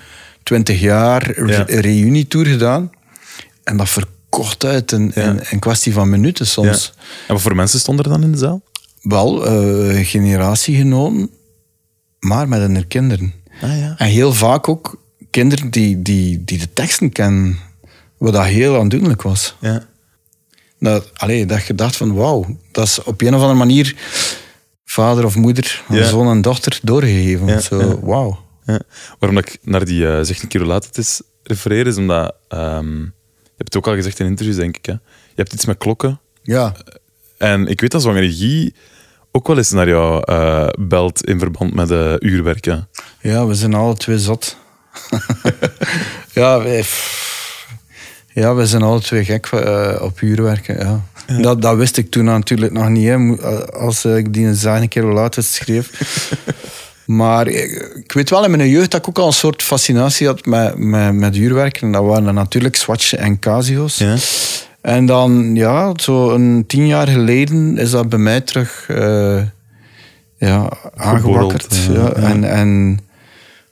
Speaker 2: 20 jaar
Speaker 1: Ja.
Speaker 2: reunietour gedaan. En dat verkocht uit in,
Speaker 1: Ja.
Speaker 2: in, in kwestie van minuten
Speaker 1: ja.
Speaker 2: soms.
Speaker 1: En wat voor mensen stonden er dan in de zaal?
Speaker 2: Wel, eh, generatiegenoten, maar met hun kinderen.
Speaker 1: Ah ja.
Speaker 2: En heel vaak ook kinderen die, die, die de teksten kennen. Wat dat heel aandoenlijk was.
Speaker 1: ja.
Speaker 2: Dat, allee, dat je dacht van wauw, dat is op een of andere manier vader of moeder,
Speaker 1: Ja.
Speaker 2: zoon en dochter doorgegeven.
Speaker 1: Ja,
Speaker 2: Zo, wauw.
Speaker 1: Ja. Waarom dat ik naar die eh, zeg een keer laat het is refereer, is omdat... ehm, je hebt het ook al gezegd in interviews, denk ik. Hè? Je hebt iets met klokken.
Speaker 2: Ja,
Speaker 1: En ik weet dat Zwangere Guy ook wel eens naar jou eh, belt in verband met eh uurwerk. hè.
Speaker 2: ja we zijn alle twee zot. ja, wij, ja, we zijn alle twee gek eh, op uurwerken. Ja. Dat, dat wist ik toen natuurlijk nog niet, hè, als ik die zaak een keer het schreef. maar ik, ik weet wel in mijn jeugd dat ik ook al een soort fascinatie had met, met, met uurwerken. En dat waren natuurlijk Swatch en Casios.
Speaker 1: Ja.
Speaker 2: En dan, ja, zo een tien jaar geleden is dat bij mij terug eh, ja, aangewakkerd.
Speaker 1: ja,
Speaker 2: Ja,
Speaker 1: ja.
Speaker 2: En, en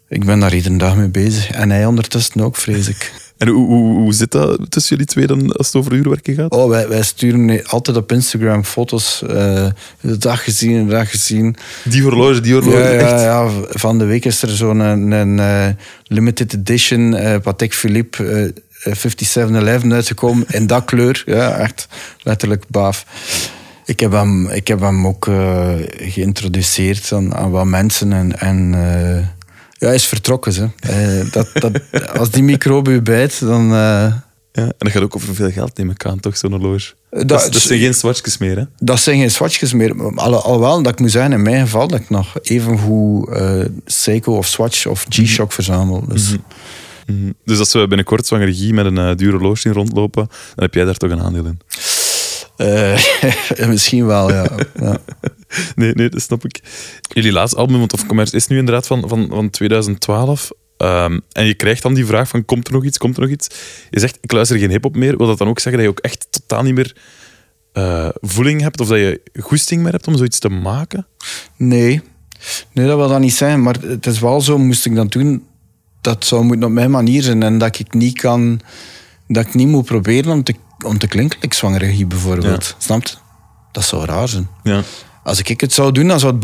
Speaker 2: ik ben daar iedere dag mee bezig. En hij ondertussen ook, vrees ik.
Speaker 1: En hoe, hoe, hoe zit dat tussen jullie twee dan als het over uurwerken gaat?
Speaker 2: Oh, wij, wij sturen altijd op Instagram foto's. eh, de dag gezien, de dag gezien.
Speaker 1: Die horloge, die horloge,
Speaker 2: Ja, ja,
Speaker 1: echt.
Speaker 2: ja, van de week is er zo'n een, een, eh, limited edition eh Patek Philippe 5711 uitgekomen in dat kleur. Ja, echt letterlijk baaf. Ik heb hem, ik heb hem ook eh, geïntroduceerd aan, aan wat mensen en, en eh, ja, hij is vertrokken. Ze. Eh, dat, dat, als die microbe u bijt, dan... eh,
Speaker 1: Ja, en dat gaat ook over veel geld, neem ik aan, toch, zo'n horloge?
Speaker 2: Dat-
Speaker 1: Dat, dat zijn geen swatchjes meer, hè?
Speaker 2: Dat zijn geen swatchjes meer. Al, alhoewel, dat ik moet zeggen, in mijn geval, dat ik nog even eh, Seiko of Swatch of G-Shock verzamel. Dus
Speaker 1: Mhm. Dus als we binnenkort Zwangere Guy met een eh horloge zien rondlopen, dan heb jij daar toch een aandeel in?
Speaker 2: eh, misschien wel, ja. ja.
Speaker 1: Nee, nee, dat snap ik. Jullie laatste album, want Of Commerce, is nu inderdaad van, van, van 2012. Ehm, en je krijgt dan die vraag van, komt er nog iets, komt er nog iets? Je zegt, ik luister geen hip-hop meer. Wil dat dan ook zeggen dat je ook echt totaal niet meer eh, voeling hebt? Of dat je goesting meer hebt om zoiets te maken?
Speaker 2: Nee. nee, dat wil dat niet zijn. Maar het is wel zo, moest ik dat doen, dat zou moeten op mijn manier zijn. En dat ik niet kan... Dat ik niet moet proberen om te, om te klinken like zwangere Guy bijvoorbeeld.
Speaker 1: Ja.
Speaker 2: Snap je? Dat zou raar zijn.
Speaker 1: Ja,
Speaker 2: Als ik het zou doen, dan zou het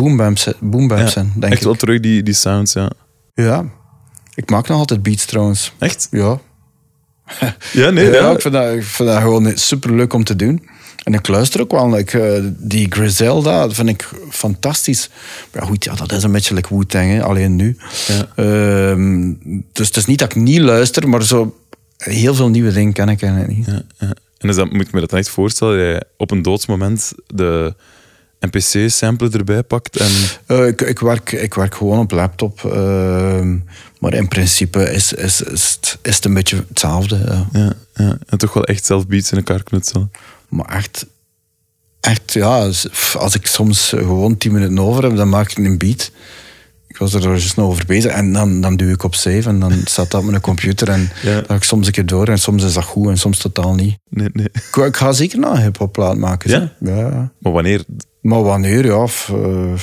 Speaker 2: boombap zijn, denk
Speaker 1: echt
Speaker 2: ik.
Speaker 1: wel terug die, die sounds, ja.
Speaker 2: Ja. Ik maak nog altijd beats trouwens.
Speaker 1: Echt?
Speaker 2: Ja.
Speaker 1: Ja, nee,
Speaker 2: ja,
Speaker 1: ja.
Speaker 2: Ik, vind dat, ik vind dat gewoon super leuk om te doen. En ik luister ook wel. Ik, eh, die Griselda dat vind ik fantastisch. Maar ja, goed, ja, dat is een beetje like Wu-Tang, alleen nu.
Speaker 1: Ja.
Speaker 2: Ehm, dus het is niet dat ik niet luister, maar zo heel veel nieuwe dingen ken ik eigenlijk niet.
Speaker 1: Ja, ja. En dat, moet ik me dat dan echt voorstellen, dat je op een doodsmoment de NPC-sampler erbij pakt en...
Speaker 2: Eh, ik, ik, werk, ik werk gewoon op laptop. ehm, maar in principe is, is, is, het, is het een beetje hetzelfde. ja.
Speaker 1: Ja, ja. En toch wel echt zelf beats in elkaar knutselen.
Speaker 2: Maar echt, echt ja, als, ik soms gewoon tien minuten over heb, dan maak ik een beat. Ik was er dus nog over bezig en dan, dan duw ik op save en dan staat dat op mijn computer en
Speaker 1: Ja.
Speaker 2: dan ga ik soms een keer door en soms is dat goed en soms totaal niet.
Speaker 1: Nee, nee.
Speaker 2: Ik, ik ga zeker nog een hip-hop plaat maken.
Speaker 1: Ja?
Speaker 2: ja?
Speaker 1: Maar wanneer?
Speaker 2: Maar wanneer, ja, f- eh,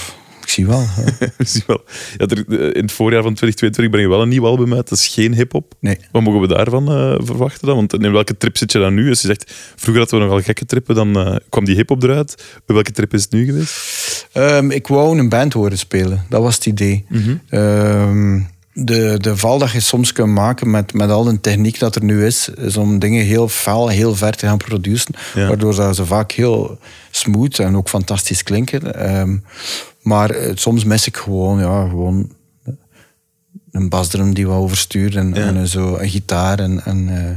Speaker 2: ik zie wel.
Speaker 1: Zie wel. Ja, er, eh, in het voorjaar van 2022 breng je wel een nieuw album uit. Dat is geen hip-hop.
Speaker 2: Nee.
Speaker 1: Wat mogen we daarvan eh, verwachten dan? Want in welke trip zit je dan nu? Als je zegt, vroeger hadden we nogal gekke trippen, dan eh, kwam die hip-hop eruit. Bij welke trip is het nu geweest?
Speaker 2: Ehm, ik wou een band horen spelen. Dat was het idee.
Speaker 1: Mhm.
Speaker 2: Ehm, de, de val dat je soms kunt maken met, met al de techniek dat er nu is, is om dingen heel fel, heel ver te gaan produceren.
Speaker 1: Ja.
Speaker 2: Waardoor dat ze vaak heel smooth en ook fantastisch klinken. Ehm, maar eh, soms mis ik gewoon, ja, gewoon een basdrum die wat overstuurt en,
Speaker 1: Ja.
Speaker 2: en zo een gitaar. En, en, eh,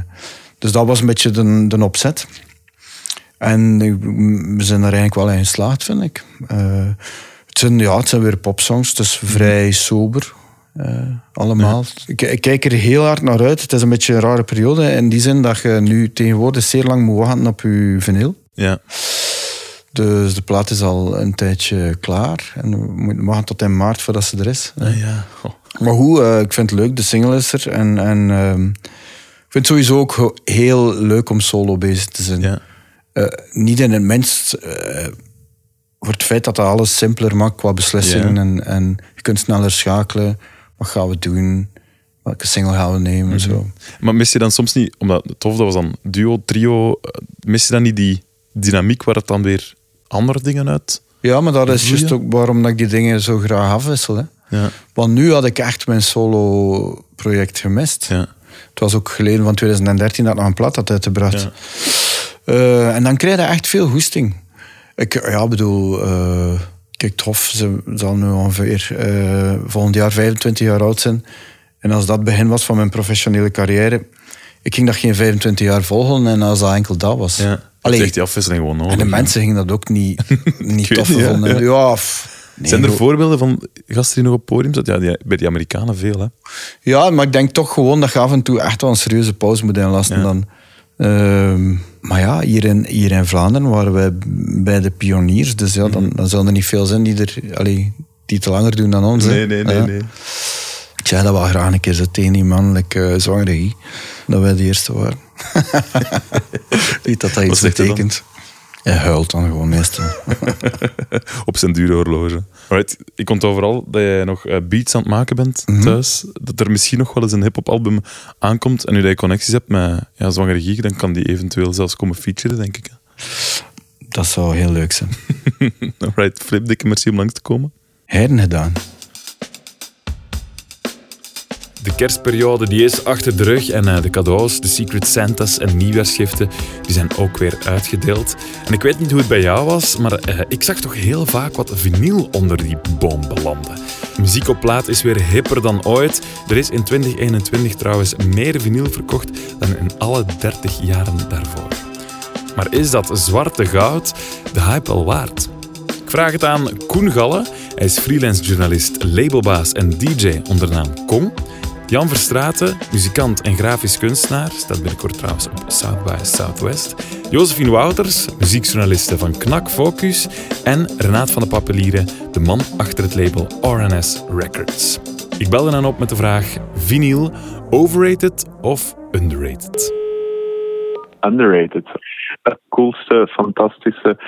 Speaker 2: dus dat was een beetje de, de opzet. En we zijn er eigenlijk wel in geslaagd, vind ik. Eh, het, zijn, ja, het zijn weer popsongs, is vrij sober. eh, allemaal. Ik, ik kijk er heel hard naar uit. Het is een beetje een rare periode. In die zin dat je nu tegenwoordig zeer lang moet wachten op je vinyl.
Speaker 1: Ja.
Speaker 2: Dus de plaat is al een tijdje klaar. En we moeten wachten tot in maart voordat ze er is.
Speaker 1: Ah, ja. Goh.
Speaker 2: Maar goed, eh, ik vind het leuk. De single is er. En, en ehm, ik vind het sowieso ook heel leuk om solo bezig te zijn.
Speaker 1: Ja.
Speaker 2: Eh, niet in het minst eh, voor het feit dat dat alles simpeler maakt qua beslissingen.
Speaker 1: Ja.
Speaker 2: En, en je kunt sneller schakelen. Wat gaan we doen? Welke single gaan we nemen?
Speaker 1: Mhm.
Speaker 2: Zo.
Speaker 1: Maar mis je dan soms niet, omdat tof, dat was dan duo, trio, mis je dan niet die dynamiek waar het dan weer andere dingen uit?
Speaker 2: Ja, maar dat is juist ook waarom dat ik die dingen zo graag afwissel. Hè.
Speaker 1: Ja.
Speaker 2: Want nu had ik echt mijn solo-project gemist.
Speaker 1: Ja.
Speaker 2: Het was ook geleden van 2013 dat ik nog een plaat had uitgebracht.
Speaker 1: Ja.
Speaker 2: Eh, en dan krijg je echt veel goesting. Ik ja, bedoel, eh, Kijk, Tof ze zal nu ongeveer eh, volgend jaar 25 jaar oud zijn. En als dat het begin was van mijn professionele carrière, ik ging dat geen 25 jaar volgen en als dat enkel dat was.
Speaker 1: Ja.
Speaker 2: Allee,
Speaker 1: echt die afwisseling gewoon nodig.
Speaker 2: en de mensen gingen dat ook niet, niet tof
Speaker 1: niet, ja,
Speaker 2: vonden.
Speaker 1: ja.
Speaker 2: Ja, f- nee,
Speaker 1: Zijn er voorbeelden van gasten die nog op podium zaten? Ja, die, bij die Amerikanen veel, hè?
Speaker 2: Ja, maar ik denk toch gewoon dat je af en toe echt wel een serieuze pauze moet inlassen
Speaker 1: Ja.
Speaker 2: dan. Ehm, maar ja, hier in, hier in Vlaanderen waren wij bij de pioniers. Dus ja,
Speaker 1: Mhm.
Speaker 2: dan, dan zal er niet veel zijn die, er, allee, die het langer doen dan ons.
Speaker 1: Nee, nee, nee, nee.
Speaker 2: Ik zei dat wel graag een keer zo tegen die mannelijke uh, zwangerie. Dat wij de eerste waren. Niet dat dat iets betekent. Hij huilt dan gewoon meestal.
Speaker 1: Op zijn dure horloge. Alright, ik onthoud vooral dat jij nog eh, beats aan het maken bent
Speaker 2: Mhm.
Speaker 1: thuis. Dat er misschien nog wel eens een hip-hop album aankomt. En nu dat je connecties hebt met ja, Zwangere Giek, dan kan die eventueel zelfs komen featuren, denk ik.
Speaker 2: Dat zou heel leuk zijn.
Speaker 1: Alright, Flip, dikke merci om langs te komen.
Speaker 2: Heiden gedaan.
Speaker 1: De kerstperiode die is achter de rug en eh, de cadeaus, de Secret Santas en nieuwjaarsgiften, die zijn ook weer uitgedeeld. En ik weet niet hoe het bij jou was, maar eh, ik zag toch heel vaak wat vinyl onder die boom belanden. Muziek op plaat is weer hipper dan ooit. Er is in 2021 trouwens meer vinyl verkocht dan in alle 30 jaren daarvoor. Maar is dat zwarte goud de hype wel waard? Ik vraag het aan Koen Galle. Hij is freelance journalist, labelbaas en DJ onder de naam Kong. Jan Verstraeten, muzikant en grafisch kunstenaar, staat binnenkort trouwens op South by Southwest. Josephine Wouters, muziekjournaliste van Knak Focus. En Renaat van de Papelieren, de man achter het label RNS Records. Ik belde hen op met de vraag: vinyl, overrated of underrated?
Speaker 3: underrated. Het coolste, fantastische,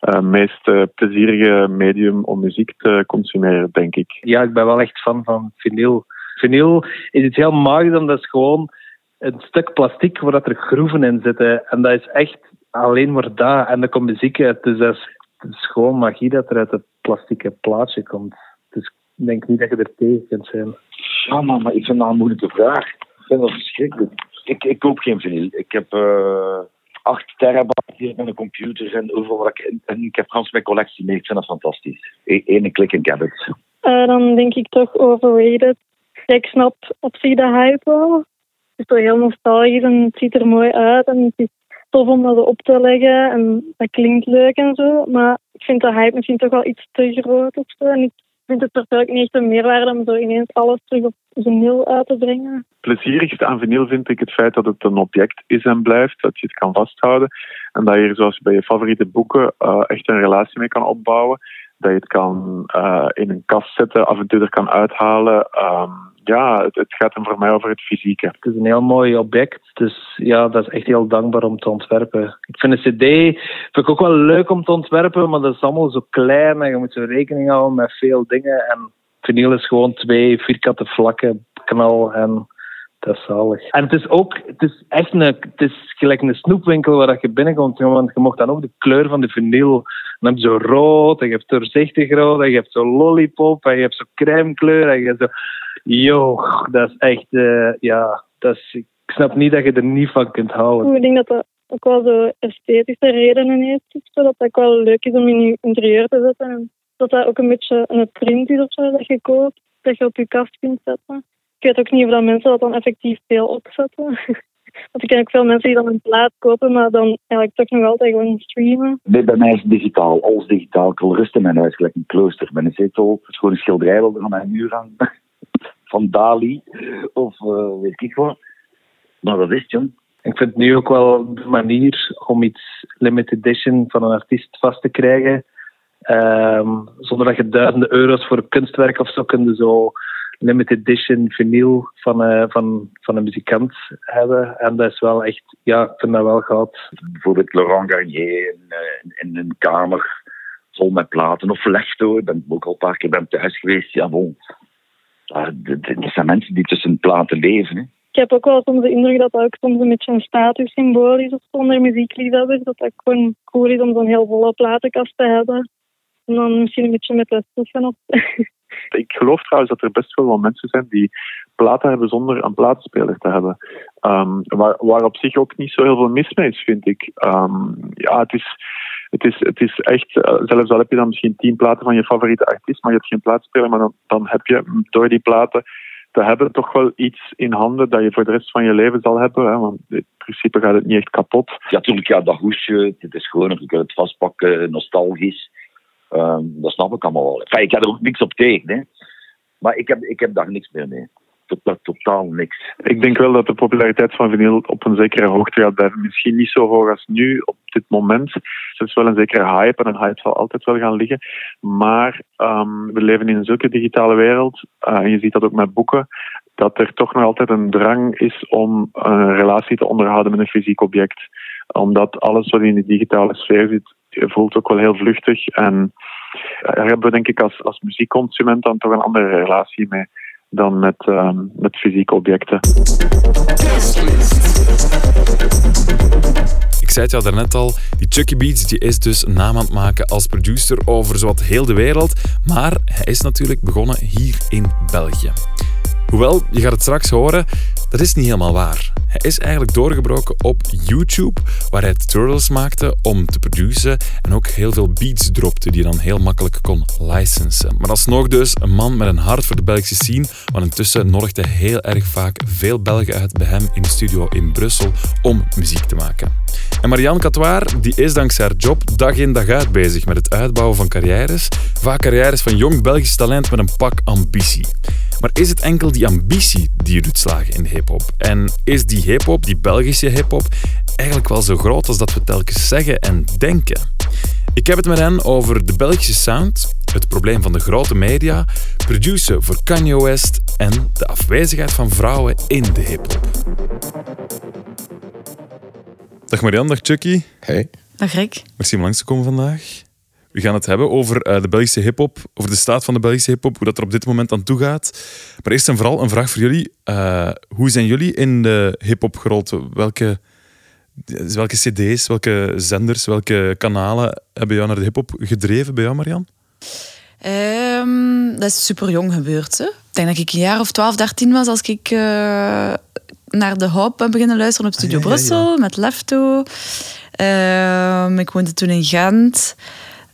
Speaker 3: eh, meest eh, plezierige medium om muziek te consumeren, denk ik.
Speaker 4: Ja, ik ben wel echt fan van vinyl. Vinyl is iets heel magisch, omdat het is gewoon een stuk plastic waar dat er groeven in zitten. En dat is echt alleen maar dat. En dan komt muziek uit. Dus dat is, het is gewoon magie dat er uit het plastieke plaatje komt. Dus ik denk niet dat je er tegen kunt zijn.
Speaker 5: Ja, man, maar ik vind dat een moeilijke vraag. Ik vind dat verschrikkelijk. Ik, ik koop geen vinyl. Ik heb eh 8 terabyte hier met een computer en overal wat ik... En ik heb gans mijn collectie mee. Ik vind dat fantastisch. E- Ene klik en ik heb het.
Speaker 6: Eh, dan denk ik toch overrated. Ik snap op zich de hype wel. Het is toch heel nostalgisch en het ziet er mooi uit. En het is tof om dat op te leggen en dat klinkt leuk en zo. Maar ik vind de hype misschien toch wel iets te groot of zo. En ik vind het persoonlijk niet echt een meerwaarde om zo ineens alles terug op nul uit te brengen.
Speaker 3: plezierigste aan vinyl vind ik het feit dat het een object is en blijft, dat je het kan vasthouden en dat je er zoals bij je favoriete boeken eh, echt een relatie mee kan opbouwen. Dat je het kan eh, in een kast zetten, af en toe er kan uithalen. Ehm, ja, het, gaat hem voor mij over het fysieke.
Speaker 4: Het is een heel mooi object. Dus ja, dat is echt heel dankbaar om te ontwerpen. Ik vind een CD vind ik ook wel leuk om te ontwerpen, maar dat is allemaal zo klein en je moet zo rekening houden met veel dingen. En vinyl is gewoon twee vierkante vlakken, knal en dat is zalig. En het is ook, het is echt een, het is gelijk een snoepwinkel waar dat je binnenkomt, want je mocht dan ook de kleur van de vinyl. Dan heb je zo rood, en je hebt doorzichtig rood, en je hebt zo lollipop, en je hebt zo crème kleur, en je hebt zo... Yo, dat is echt, eh, ja, dat is, ik snap niet dat je er niet van kunt houden.
Speaker 6: Ik denk dat dat ook wel zo esthetische redenen heeft. of zo, Dat dat ook wel leuk is om in je interieur te zetten. En dat dat ook een beetje een print is of zo dat je koopt. Dat je op je kast kunt zetten. Ik weet ook niet of dat mensen dat dan effectief veel opzetten. Want ik ken ook veel mensen die dan een plaat kopen, maar dan eigenlijk toch nog altijd gewoon streamen.
Speaker 5: Nee, bij mij is het digitaal. Alles digitaal. Ik wil rust in mijn huis, gelijk een klooster. Met een zetel, het is gewoon een schilderij wil er aan mijn muur hangen. Van Dali. Of eh, weet ik wat. Maar dat is het, jong.
Speaker 4: Ik vind het nu ook wel de manier om iets limited edition van een artiest vast te krijgen. Ehm, zonder dat je duizenden euro's voor een kunstwerk of zo kunt zo limited edition vinyl van, eh, van, van een muzikant hebben. En dat is wel echt, ja, ik vind dat wel goud.
Speaker 5: Bijvoorbeeld Laurent Garnier in, eh, in een kamer vol met platen. Of Lechto, ik ben ook al een paar keer bij hem thuis geweest. Ja, bon. Dit zijn mensen die tussen platen leven. Hè.
Speaker 6: Ik heb ook wel soms de indruk dat dat ook soms een beetje een statussymbool is of zo onder muziekliefhebbers. Dat dat gewoon cool is om zo'n heel volle platenkast te hebben. En dan misschien een beetje met de stoffen op.
Speaker 3: Ik geloof trouwens dat er best wel wat mensen zijn die platen hebben zonder een platenspeler te hebben. Ehm, waar, op zich ook niet zo heel veel mis mee is, vind ik. Ehm, ja, het is, Het is, het is echt, eh, zelfs al heb je dan misschien tien platen van je favoriete artiest, maar je hebt geen plaatspeler, maar dan, dan heb je door die platen te hebben toch wel iets in handen dat je voor de rest van je leven zal hebben. Hè, want in principe gaat het niet echt kapot.
Speaker 5: Ja, natuurlijk, ja, dat hoesje, het is gewoon, kunt het vastpakken, nostalgisch. Ehm, dat snap ik allemaal wel. Enfin, ik heb er ook niks op tegen, hè. Maar ik heb, ik heb daar niks meer mee. Totaal, totaal niks.
Speaker 3: Ik denk wel dat de populariteit van vinyl op een zekere hoogte gaat blijven. Misschien niet zo hoog als nu op dit moment. Er is wel een zekere hype en een hype zal altijd wel gaan liggen. Maar ehm, we leven in zulke digitale wereld, eh, en je ziet dat ook met boeken, dat er toch nog altijd een drang is om een relatie te onderhouden met een fysiek object. Omdat alles wat in de digitale sfeer zit, voelt ook wel heel vluchtig. En daar hebben we denk ik als, als muziekconsument dan toch een andere relatie mee dan met, ehm, met fysieke objecten.
Speaker 1: Ik zei het jou daarnet al, die Chucky Beats die is dus naam aan het maken als producer over zowat heel de wereld. Maar hij is natuurlijk begonnen hier in België. Hoewel, je gaat het straks horen, dat is niet helemaal waar. Hij is eigenlijk doorgebroken op YouTube, waar hij tutorials maakte om te produceren en ook heel veel beats dropte die je dan heel makkelijk kon licensen. Maar alsnog dus een man met een hart voor de Belgische scene, want intussen nodigde heel erg vaak veel Belgen uit bij hem in de studio in Brussel om muziek te maken. En Marianne Catoir die is dankzij haar job dag in dag uit bezig met het uitbouwen van carrières, vaak carrières van jong Belgisch talent met een pak ambitie. Maar is het enkel die ambitie die je doet slagen in de hip-hop? En is die hip-hop, die Belgische hip-hop, eigenlijk wel zo groot als dat we telkens zeggen en denken? Ik heb het met hen over de Belgische sound, het probleem van de grote media, produceren voor Kanye West en de afwezigheid van vrouwen in de hip-hop. Dag Marianne, dag Chucky.
Speaker 7: Hey.
Speaker 8: Dag Rick.
Speaker 1: Merci om langs te komen vandaag. We gaan het hebben over uh, de Belgische hip-hop, over de staat van de Belgische hip-hop, hoe dat er op dit moment aan toe gaat. Maar eerst en vooral een vraag voor jullie. Uh, hoe zijn jullie in de hip-hop gerold? Welke, welke CD's, welke zenders, welke kanalen hebben jou naar de hip-hop gedreven bij jou, Marian?
Speaker 8: Um, dat is super jong gebeurd. Hè? Ik denk dat ik een jaar of 12, 13 was als ik uh, naar de Hop ben beginnen luisteren op Studio ah, ja, Brussel ja, met Lefto. Um, ik woonde toen in Gent.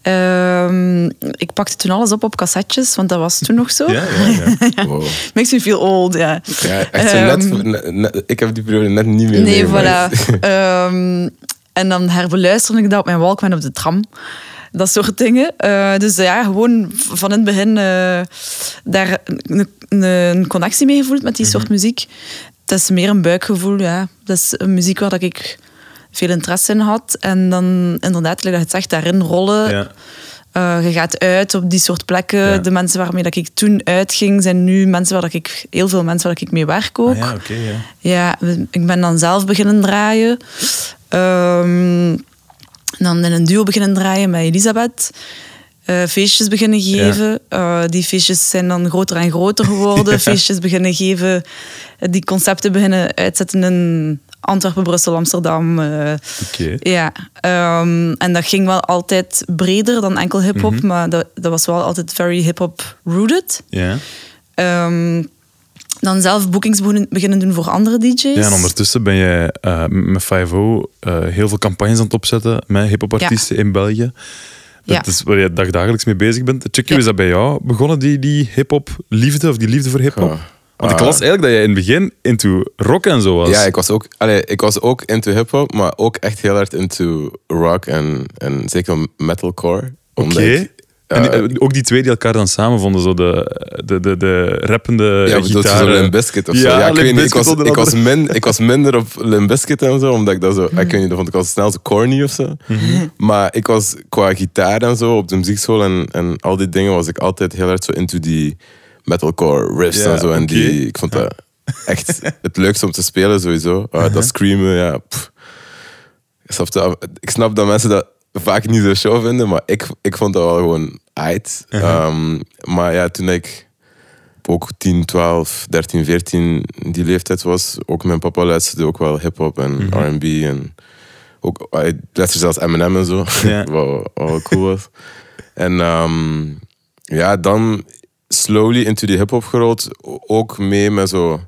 Speaker 8: Um, ik pakte toen alles op op cassettes, want dat was toen nog zo.
Speaker 1: Ja, ja, ja. Wow.
Speaker 8: Makes me feel old, ja.
Speaker 7: ja echt zo um, net, net, ik heb die periode net niet meer
Speaker 8: Nee, voilà. um, en dan herbeluisterde ik dat op mijn Walkman op de tram. Dat soort dingen. Uh, dus ja, gewoon van in het begin uh, daar een, een, connectie mee gevoeld met die soort mm -hmm. muziek. Dat is meer een buikgevoel, ja. Dat is een muziek waar ik veel interesse in had. En dan inderdaad, dat je het zegt, daarin rollen.
Speaker 1: Ja.
Speaker 8: Uh, je gaat uit op die soort plekken. Ja. De mensen waarmee dat ik toen uitging, zijn nu mensen waar ik, heel veel mensen waar ik mee werk ook.
Speaker 1: Ah, ja, okay, ja.
Speaker 8: ja, ik ben dan zelf beginnen draaien. Um, dan in een duo beginnen draaien met Elisabeth. Uh, feestjes beginnen geven. Ja. Uh, die feestjes zijn dan groter en groter geworden. ja. Feestjes beginnen geven. Die concepten beginnen uitzetten in Antwerpen, Brussel, Amsterdam. Uh,
Speaker 1: okay.
Speaker 8: Ja. Um, en dat ging wel altijd breder dan enkel hip-hop, mm -hmm. maar dat, dat was wel altijd very hip-hop rooted.
Speaker 1: Ja.
Speaker 8: Um, dan zelf boekings beginnen doen voor andere DJ's.
Speaker 1: Ja, en ondertussen ben je uh, met 5 uh, heel veel campagnes aan het opzetten met hip-hop-artiesten ja. in België. Dat
Speaker 8: ja.
Speaker 1: is waar je dagdagelijks mee bezig bent. Chucky, ja. is dat bij jou begonnen, die, die hip-hop liefde of die liefde voor hip-hop?
Speaker 7: Ja.
Speaker 1: Want ik las eigenlijk dat jij in het begin into rock en zo was.
Speaker 7: Ja, ik was ook, allee, ik was ook into hip-hop, maar ook echt heel hard into rock en, en zeker metalcore.
Speaker 1: Oké. Okay. Uh, en ook die twee die elkaar dan samen vonden, zo de, de, de, de rappende
Speaker 7: ja,
Speaker 1: gitaar.
Speaker 7: zo Limp Bizkit of
Speaker 1: ja,
Speaker 7: zo. Ja,
Speaker 1: ik,
Speaker 7: weet niet, ik, was, ik, was min, ik was minder op Limp Bizkit en zo, omdat ik dat zo... Mm. Ik weet niet, dat vond ik al snel zo corny of zo.
Speaker 1: Mm -hmm.
Speaker 7: Maar ik was qua gitaar en zo, op de muziekschool en, en al die dingen, was ik altijd heel hard zo into die metalcore riffs
Speaker 1: ja,
Speaker 7: en zo. En
Speaker 1: okay.
Speaker 7: die, ik vond dat echt het leukste om te spelen sowieso. Uh,
Speaker 1: Uh-huh.
Speaker 7: Dat screamen, ja. Ik snap, dat, ik snap dat mensen dat vaak niet zo show vinden, maar ik, ik vond dat wel gewoon uit.
Speaker 1: Uh-huh.
Speaker 7: Um, maar ja, toen ik ook 10, 12, 13, 14 die leeftijd was, ook mijn papa luisterde ook wel hip-hop en
Speaker 1: Mhm.
Speaker 7: R&B en ook, hij luisterde zelfs Eminem en zo, wat, wat cool was. En ehm, ja, dan slowly into die hip-hop gerold, ook mee met zo.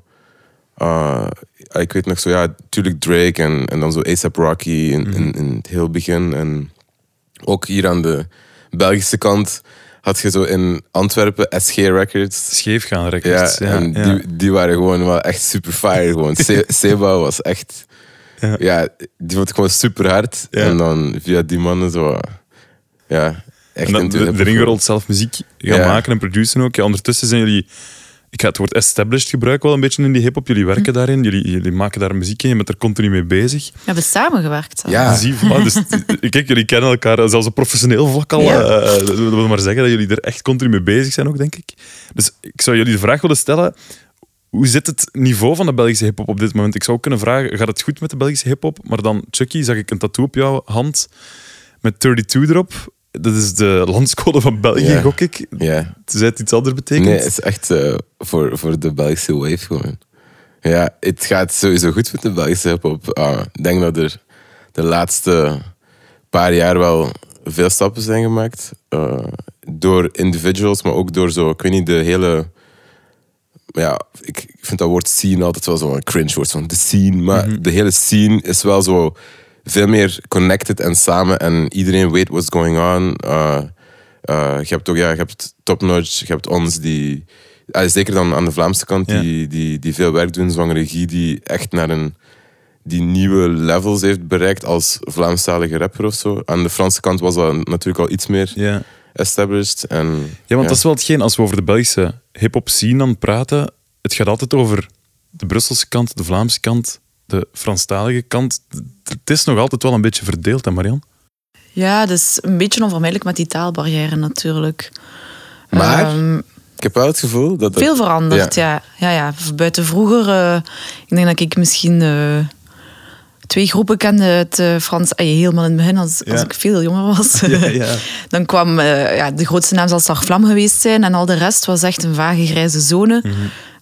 Speaker 7: uh, ik weet nog zo, ja, natuurlijk Drake en, en dan zo ASAP Rocky in, in, in het heel begin. En Ook hier aan de Belgische kant had je zo in Antwerpen SG Records.
Speaker 1: Scheef gaan
Speaker 7: Ja,
Speaker 1: records. Ja,
Speaker 7: en
Speaker 1: ja.
Speaker 7: Die, die waren gewoon wel echt super fire. Gewoon. Se- Seba was echt...
Speaker 1: Ja.
Speaker 7: Ja. die vond ik gewoon super hard. En dan via die mannen zo... Ja, echt
Speaker 1: En dan de, de Ringerold zelf muziek gaan
Speaker 7: Ja.
Speaker 1: maken en produceren ook. Ja, ondertussen zijn jullie... Ik ga het woord established gebruiken wel een beetje in die hip-hop. Jullie
Speaker 7: Hm.
Speaker 1: werken daarin, jullie, jullie maken daar muziek in, je bent er continu mee bezig.
Speaker 8: We hebben samengewerkt.
Speaker 7: Ja.
Speaker 1: Zie, voilà, dus, kijk, jullie kennen elkaar zelfs op professioneel vlak al.
Speaker 8: Ja.
Speaker 1: eh, dat wil maar zeggen dat jullie er echt continu mee bezig zijn ook, denk ik. Dus ik zou jullie de vraag willen stellen... Hoe zit het niveau van de Belgische hip-hop op dit moment? Ik zou kunnen vragen: gaat het goed met de Belgische hip-hop? Maar dan, Chucky, zag ik een tattoo op jouw hand met 32 erop. Dat is de landscode van België,
Speaker 7: Ja.
Speaker 1: gok ik.
Speaker 7: Ja.
Speaker 1: Tenzij het iets anders betekent.
Speaker 7: Nee, het is echt eh, voor, voor de Belgische wave gewoon. Ja, het gaat sowieso goed met de Belgische hip-hop. Ah, ik denk dat er de laatste paar jaar wel veel stappen zijn gemaakt. eh, door individuals, maar ook door zo, ik weet niet, de hele. Ja, ik, ik vind dat woord scene altijd wel zo'n cringe woord, van de scene. Maar de hele scene is wel zo veel meer connected en samen en iedereen weet what's going on. Eh, eh, je hebt ook, ja, je hebt Top Notch, je hebt ons die, ah, zeker dan aan de Vlaamse kant,
Speaker 1: Ja.
Speaker 7: die, die, die veel werk doen, zwangere regie, die echt naar een, die nieuwe levels heeft bereikt als Vlaamstalige rapper of zo. Aan de Franse kant was dat natuurlijk al iets meer
Speaker 1: Ja.
Speaker 7: established. En,
Speaker 1: Ja, want dat is wel hetgeen, als we over de Belgische hip-hop scene dan praten, het gaat altijd over de Brusselse kant, de Vlaamse kant, de Franstalige kant. Het is nog altijd wel een beetje verdeeld, hè, Marian?
Speaker 8: Ja, dus een beetje onvermijdelijk met die taalbarrière natuurlijk.
Speaker 7: Maar
Speaker 8: Ehm,
Speaker 7: ik heb wel het gevoel dat... het-
Speaker 8: veel veranderd, ja. Ja, ja. Buiten vroeger, eh, ik denk dat ik misschien eh, twee groepen kende uit eh, Frans. helemaal in het begin, als, als ik veel jonger was.
Speaker 1: ja.
Speaker 8: Dan kwam eh, ja, de grootste naam zal Sarflam geweest zijn en al de rest was echt een vage grijze zone.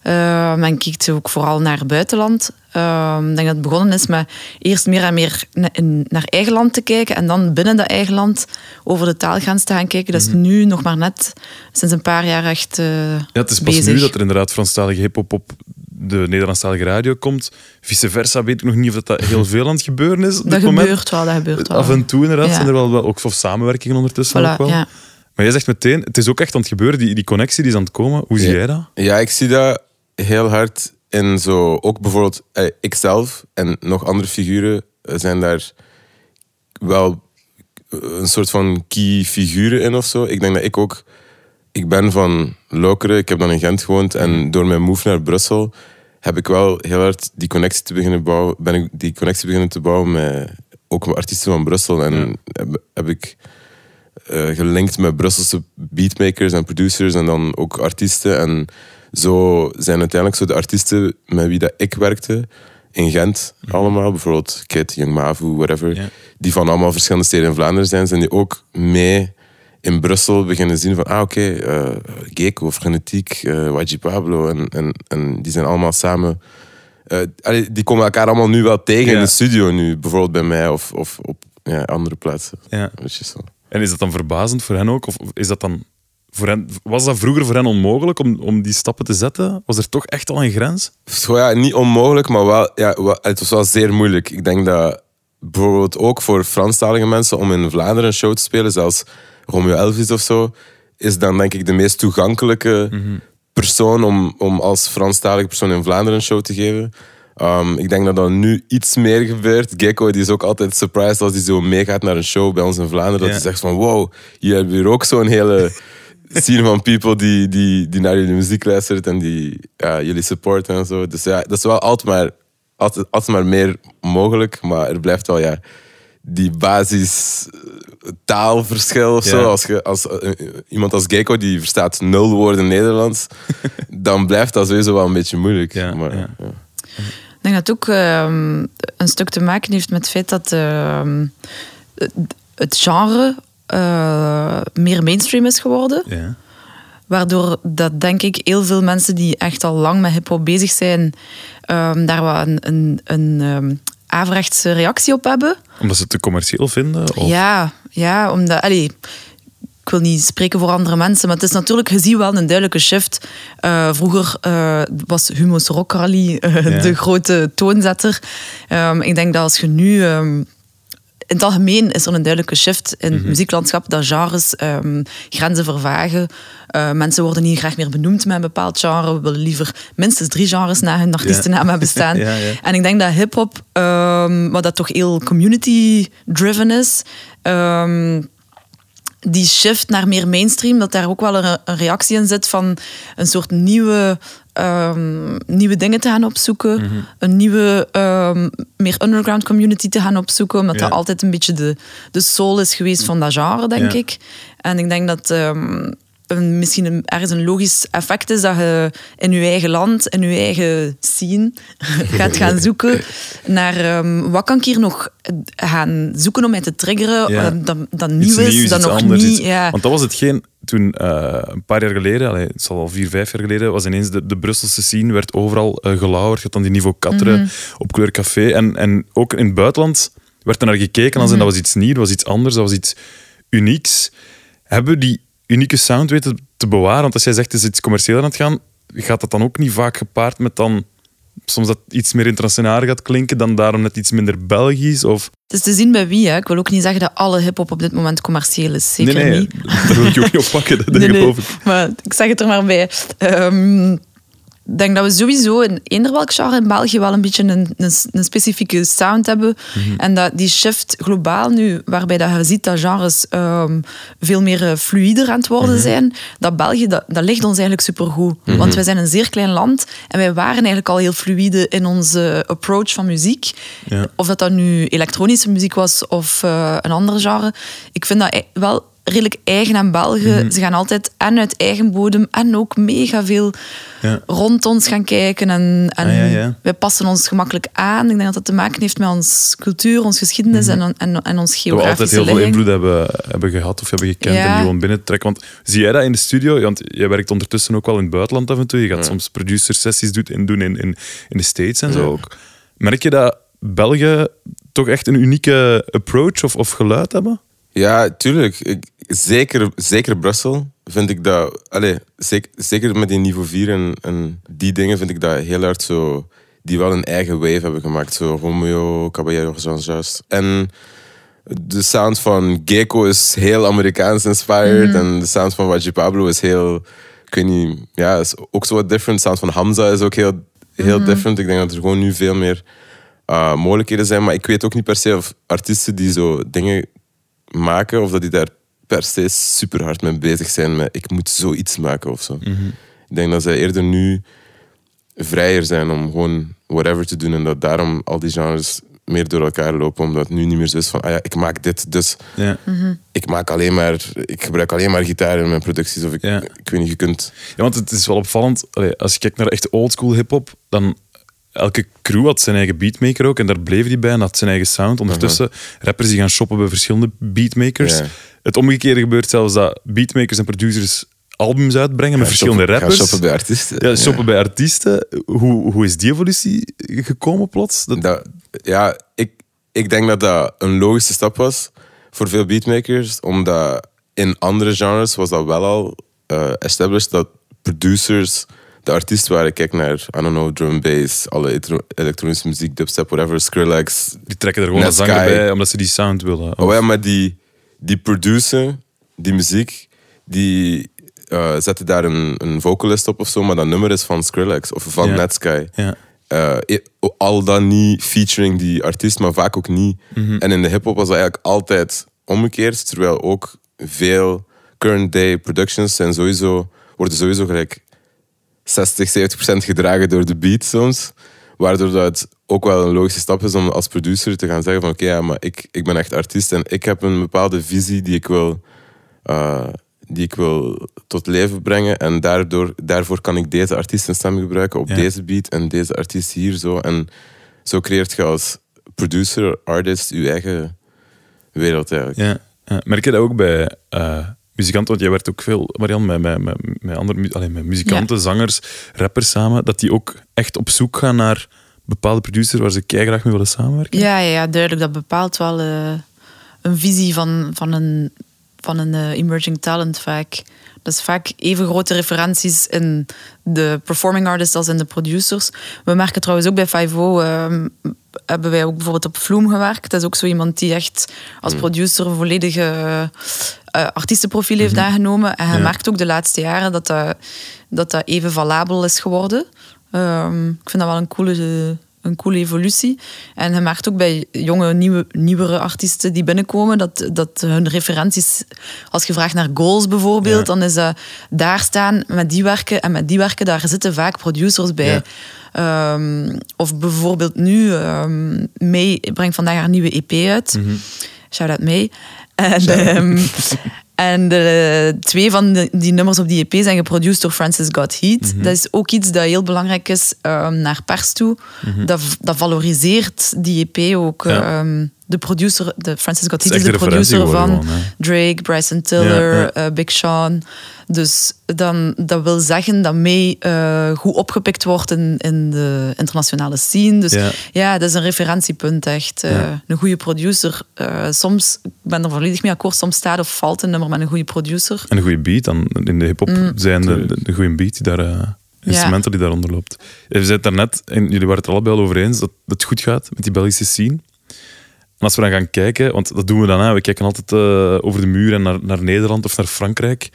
Speaker 8: Eh, men kijkt ook vooral naar het buitenland. Eh, ik denk dat het begonnen is met eerst meer en meer na- in- naar eigen land te kijken en dan binnen dat eigen land over de taalgrens te gaan kijken. Dat is nu nog maar net sinds een paar jaar echt eh,
Speaker 1: Ja, het is pas
Speaker 8: bezig.
Speaker 1: nu dat er inderdaad Franstalige hip-hop op de Nederlandstalige radio komt. Vice versa weet ik nog niet of dat, dat heel veel aan het gebeuren is. op
Speaker 8: Dat
Speaker 1: dit moment.
Speaker 8: gebeurt wel, dat gebeurt wel.
Speaker 1: Af en toe inderdaad
Speaker 8: Ja.
Speaker 1: zijn er wel, wel ook voor samenwerkingen ondertussen
Speaker 8: Voilà,
Speaker 1: ook wel.
Speaker 8: ja.
Speaker 1: Maar jij zegt meteen, het is ook echt aan het gebeuren, die, die connectie die is aan het komen. Hoe zie
Speaker 7: Ja.
Speaker 1: jij dat?
Speaker 7: Ja, ik zie dat heel hard in zo... Ook bijvoorbeeld eh, ikzelf en nog andere figuren eh, zijn daar wel eh, een soort van key figuren in of zo. Ik denk dat ik ook... Ik ben van Lokeren, ik heb dan in Gent gewoond. En door mijn move naar Brussel heb ik wel heel hard die connectie te beginnen bouwen. Ben ik die connectie beginnen te bouwen met ook met artiesten van Brussel. En heb, heb ik gelinkt met Brusselse beatmakers en producers en dan ook artiesten. En zo zijn uiteindelijk zo de artiesten met wie dat ik werkte in Gent allemaal, bijvoorbeeld Kid, Young Mavu, whatever, die van allemaal verschillende steden in Vlaanderen zijn, zijn die ook mee in Brussel beginnen zien van, ah oké, eh, Gecko, Frenetiek, eh YG Pablo en, en, en die zijn allemaal samen... eh, allee, die komen elkaar allemaal nu wel tegen in de studio nu, bijvoorbeeld bij mij of, of op ja, andere plaatsen.
Speaker 1: Ja.
Speaker 7: Zo.
Speaker 1: En is dat dan verbazend voor hen ook? Of is dat dan voor hen, was dat vroeger voor hen onmogelijk om, om die stappen te zetten? Was er toch echt al een grens?
Speaker 7: Zo ja, niet onmogelijk, maar wel, ja, wel- het was wel zeer moeilijk. Ik denk dat bijvoorbeeld ook voor Franstalige mensen om in Vlaanderen een show te spelen, zelfs Romeo Elvis of zo, is dan denk ik de meest toegankelijke persoon om, om als Franstalige persoon in Vlaanderen een show te geven. Um, ik denk dat dat nu iets meer gebeurt. Gecko die is ook altijd surprised als hij zo meegaat naar een show bij ons in Vlaanderen. Dat hij zegt van wow, hier hebben we hier ook zo'n hele scene van people die, die, die naar jullie muziek luistert en die ja, jullie supporten en zo. Dus ja, dat is wel altijd maar, altijd, altijd maar meer mogelijk, maar er blijft wel ja, die basis taalverschil of zo.
Speaker 1: Ja.
Speaker 7: Als, je, als eh, iemand als Gecko die verstaat nul woorden Nederlands, dan blijft dat sowieso wel een beetje moeilijk.
Speaker 1: Ja,
Speaker 7: maar,
Speaker 1: ja.
Speaker 7: ja.
Speaker 8: Ik denk dat het ook ehm, een stuk te maken heeft met het feit dat ehm, het genre eh, meer mainstream is geworden.
Speaker 1: Ja.
Speaker 8: Waardoor dat denk ik heel veel mensen die echt al lang met hip-hop bezig zijn, ehm, daar wel een, een, een ehm, averechtse reactie op hebben.
Speaker 1: Omdat ze het te commercieel vinden? Of?
Speaker 8: Ja, ja, omdat. Allee, ik wil niet spreken voor andere mensen, maar het is natuurlijk, je ziet wel een duidelijke shift. Eh, vroeger eh, was Humo's Rock Rally
Speaker 1: Ja.
Speaker 8: de grote toonzetter. Ehm, ik denk dat als je nu in het algemeen is er een duidelijke shift in
Speaker 1: Mhm.
Speaker 8: het muzieklandschap dat genres ehm, grenzen vervagen. Eh, mensen worden niet graag meer benoemd met een bepaald genre. We willen liever minstens drie genres na hun artiestennaam hebben staan.
Speaker 1: Ja, ja.
Speaker 8: En ik denk dat hip-hop, ehm, wat dat toch heel community-driven is, ehm, die shift naar meer mainstream, dat daar ook wel een, een reactie in zit van een soort nieuwe, ehm, nieuwe dingen te gaan opzoeken.
Speaker 1: Mhm.
Speaker 8: Een nieuwe, ehm, meer underground community te gaan opzoeken. Omdat
Speaker 1: Ja.
Speaker 8: dat altijd een beetje de, de soul is geweest van dat genre, denk
Speaker 1: Ja.
Speaker 8: ik. En ik denk dat ehm, een, misschien een, ergens een logisch effect is dat je in je eigen land, in je eigen scene, gaat gaan zoeken naar ehm, wat kan ik hier nog gaan zoeken om mij te triggeren,
Speaker 1: Ja.
Speaker 8: eh, dat, nieuw is,
Speaker 1: nieuws,
Speaker 8: dat nog
Speaker 1: anders,
Speaker 8: niet...
Speaker 1: iets-
Speaker 8: ja.
Speaker 1: Want dat was hetgeen toen eh, een paar jaar geleden, allee, het zal al vier, vijf jaar geleden, was ineens de, de Brusselse scene, werd overal eh gelauwerd. Je had dan die niveau Katre
Speaker 8: Mhm.
Speaker 1: op Kleur Café. En, en ook in het buitenland werd er naar gekeken als in
Speaker 8: Mhm.
Speaker 1: dat was iets nieuws, dat was iets anders, dat was iets unieks. Hebben die unieke sound weten te bewaren? Want als jij zegt, het is iets commercieel aan het gaan, gaat dat dan ook niet vaak gepaard met dan soms dat iets meer internationaal gaat klinken, dan daarom net iets minder Belgisch? Of...
Speaker 8: Het is te zien bij wie. Hè. Ik wil ook niet zeggen dat alle hip-hop op dit moment commercieel is. Zeker
Speaker 1: nee, nee,
Speaker 8: niet.
Speaker 1: daar wil ik je ook niet op pakken, dat
Speaker 8: Nee,
Speaker 1: geloof ik.
Speaker 8: Maar ik zeg het er maar bij. Ehm, denk dat we sowieso in eender welk genre in België wel een beetje een, een, een specifieke sound hebben.
Speaker 1: Mhm.
Speaker 8: En dat die shift globaal nu, waarbij dat je ziet dat genres ehm, veel meer eh, fluider aan het worden
Speaker 1: Mhm.
Speaker 8: zijn, dat België, dat, dat ligt ons eigenlijk supergoed.
Speaker 1: Mhm.
Speaker 8: Want wij zijn een zeer klein land en wij waren eigenlijk al heel fluide in onze approach van muziek.
Speaker 1: Ja.
Speaker 8: Of dat dat nu elektronische muziek was of eh, een ander genre. Ik vind dat e- wel redelijk eigen aan België.
Speaker 1: Mhm.
Speaker 8: Ze gaan altijd en uit eigen bodem en ook mega veel
Speaker 1: Ja.
Speaker 8: rond ons gaan kijken. En, en
Speaker 1: Ah, ja, ja.
Speaker 8: wij passen ons gemakkelijk aan. Ik denk dat dat te maken heeft met ons cultuur, ons geschiedenis en, en, en ons
Speaker 1: Dat we altijd
Speaker 8: geografische
Speaker 1: heel veel invloed hebben, hebben gehad of hebben gekend
Speaker 8: Ja.
Speaker 1: en die gewoon binnen te trekken. Want zie jij dat in de studio? Want jij werkt ondertussen ook wel in het buitenland af en toe. Je gaat soms producer-sessies doen, in, doen in, in, in de States en zo
Speaker 7: Ja.
Speaker 1: ook. Merk je dat België toch echt een unieke approach of, of geluid hebben?
Speaker 7: Ja, tuurlijk. Ik, zeker, zeker Brussel vind ik dat... Allez, zeker, zeker met die niveau 4 en, en die dingen vind ik dat heel hard zo... Die wel een eigen wave hebben gemaakt. Zo Romeo, Caballero, zoals juist. En de sound van Gecko is heel Amerikaans inspired. En de sound van Waji Pablo is heel... Ik weet niet... Ja, is ook zo wat different. De sound van Hamza is ook heel, heel different. Ik denk dat er gewoon nu veel meer uh, mogelijkheden zijn. Maar ik weet ook niet per se of artiesten die zo dingen maken, of dat die daar per se super hard mee bezig zijn met ik moet zoiets maken of zo. Ik denk dat zij eerder nu vrijer zijn om gewoon whatever te doen en dat daarom al die genres meer door elkaar lopen, omdat het nu niet meer zo is van ah ja, ik maak dit, dus
Speaker 1: Ja.
Speaker 7: ik maak alleen maar, ik gebruik alleen maar gitaar in mijn producties of ik,
Speaker 1: Ja.
Speaker 7: ik weet niet, je kunt
Speaker 1: Ja, want het is wel opvallend. Allee, als je kijkt naar echt oldschool hip-hop, dan elke crew had zijn eigen beatmaker ook en daar bleef hij bij en had zijn eigen sound. Ondertussen, rappers die gaan shoppen bij verschillende beatmakers. Het omgekeerde gebeurt zelfs dat beatmakers en producers albums uitbrengen met verschillende
Speaker 7: shoppen-
Speaker 1: rappers.
Speaker 7: shoppen bij artiesten.
Speaker 1: Ja, shoppen bij artiesten. Hoe, hoe is die evolutie gekomen plots? Dat,
Speaker 7: Dat, ja, ik, ik denk dat dat een logische stap was voor veel beatmakers, omdat in andere genres was dat wel al eh, established dat producers de artiest waren. Kijk naar, I don't know, drum bass, alle elektro- elektronische muziek, dubstep, whatever, Skrillex.
Speaker 1: die trekken er gewoon een zanger bij omdat ze die sound willen.
Speaker 7: Oh ja, maar die, die produceren die muziek, die eh, zetten daar een, een vocalist op of zo, maar dat nummer is van Skrillex of van. Netsky.
Speaker 1: Ja.
Speaker 7: I- al dan niet featuring die artiest, maar vaak ook niet.
Speaker 1: Mhm.
Speaker 7: En in de hip-hop was dat eigenlijk altijd omgekeerd, terwijl ook veel current day productions zijn sowieso, worden sowieso gelijk 60, 70 procent gedragen door de beat soms. Waardoor dat het ook wel een logische stap is om als producer te gaan zeggen van oké, ja, maar ik, ik ben echt artiest en ik heb een bepaalde visie die ik wil, eh, die ik wil tot leven brengen. En daardoor, daarvoor kan ik deze artiestenstem gebruiken op
Speaker 1: Ja.
Speaker 7: deze beat en deze artiest hier zo. En zo creëert je als producer, artist, je eigen wereld eigenlijk.
Speaker 1: Ja, ja. Merk je dat ook bij eh, muzikanten? Want jij werkt ook veel, Marian, met, met, met, met andere met muzikanten, zangers, rappers samen, dat die ook echt op zoek gaan naar bepaalde producers waar ze graag mee willen samenwerken?
Speaker 8: Ja, ja, ja, duidelijk. Dat bepaalt wel eh, een visie van, van een, van een eh, emerging talent vaak. Dat is vaak even grote referenties in de performing artists als in de producers. We merken trouwens ook bij 5 ehm hebben wij ook bijvoorbeeld op Vloem gewerkt. Dat is ook zo iemand die echt als producer een volledige eh, artiestenprofiel heeft aangenomen. En hij
Speaker 1: Ja.
Speaker 8: merkt ook de laatste jaren dat dat, dat, dat even valabel is geworden. Ehm, ik vind dat wel een coole, een coole evolutie. En hij merkt ook bij jonge, nieuwe, nieuwere artiesten die binnenkomen dat, dat hun referenties, als je vraagt naar goals bijvoorbeeld,
Speaker 1: Ja.
Speaker 8: dan is dat daar staan met die werken en met die werken, daar zitten vaak producers bij.
Speaker 1: Ja.
Speaker 8: Ehm, of bijvoorbeeld nu, ehm May brengt vandaag haar nieuwe EP uit.
Speaker 1: Mhm.
Speaker 8: Shout out May. En, ehm, en de, twee van de- die nummers op die EP zijn geproduceerd door Francis God Heat.
Speaker 1: Mhm.
Speaker 8: Dat is ook iets dat heel belangrijk is ehm, naar pers toe. dat, dat valoriseert die EP ook.
Speaker 1: Mhm. Ja.
Speaker 8: ehm, de producer, de Francis Heat
Speaker 1: is
Speaker 8: de producer van
Speaker 1: gewoon,
Speaker 8: Drake, Bryson Tiller,
Speaker 1: Ja, ja.
Speaker 8: eh, Big Sean. Dus dan, dat wil zeggen dat May eh, goed opgepikt wordt in, in de internationale scene. Dus
Speaker 1: Ja.
Speaker 8: ja, dat is een referentiepunt echt. Eh. Een goede producer. eh, soms, ik ben er volledig mee akkoord, soms staat of valt een nummer met een goede producer.
Speaker 1: En een goede beat dan. In de hip-hop zijn de, de, de goede beat die daar. instrumenten die daaronder loopt. Je zei het daarnet, en jullie waren het er allebei al over eens, dat het goed gaat met die Belgische scene. En als we dan gaan kijken, want dat doen we dan, hè, we kijken altijd eh, over de muur en naar, naar Nederland of naar Frankrijk.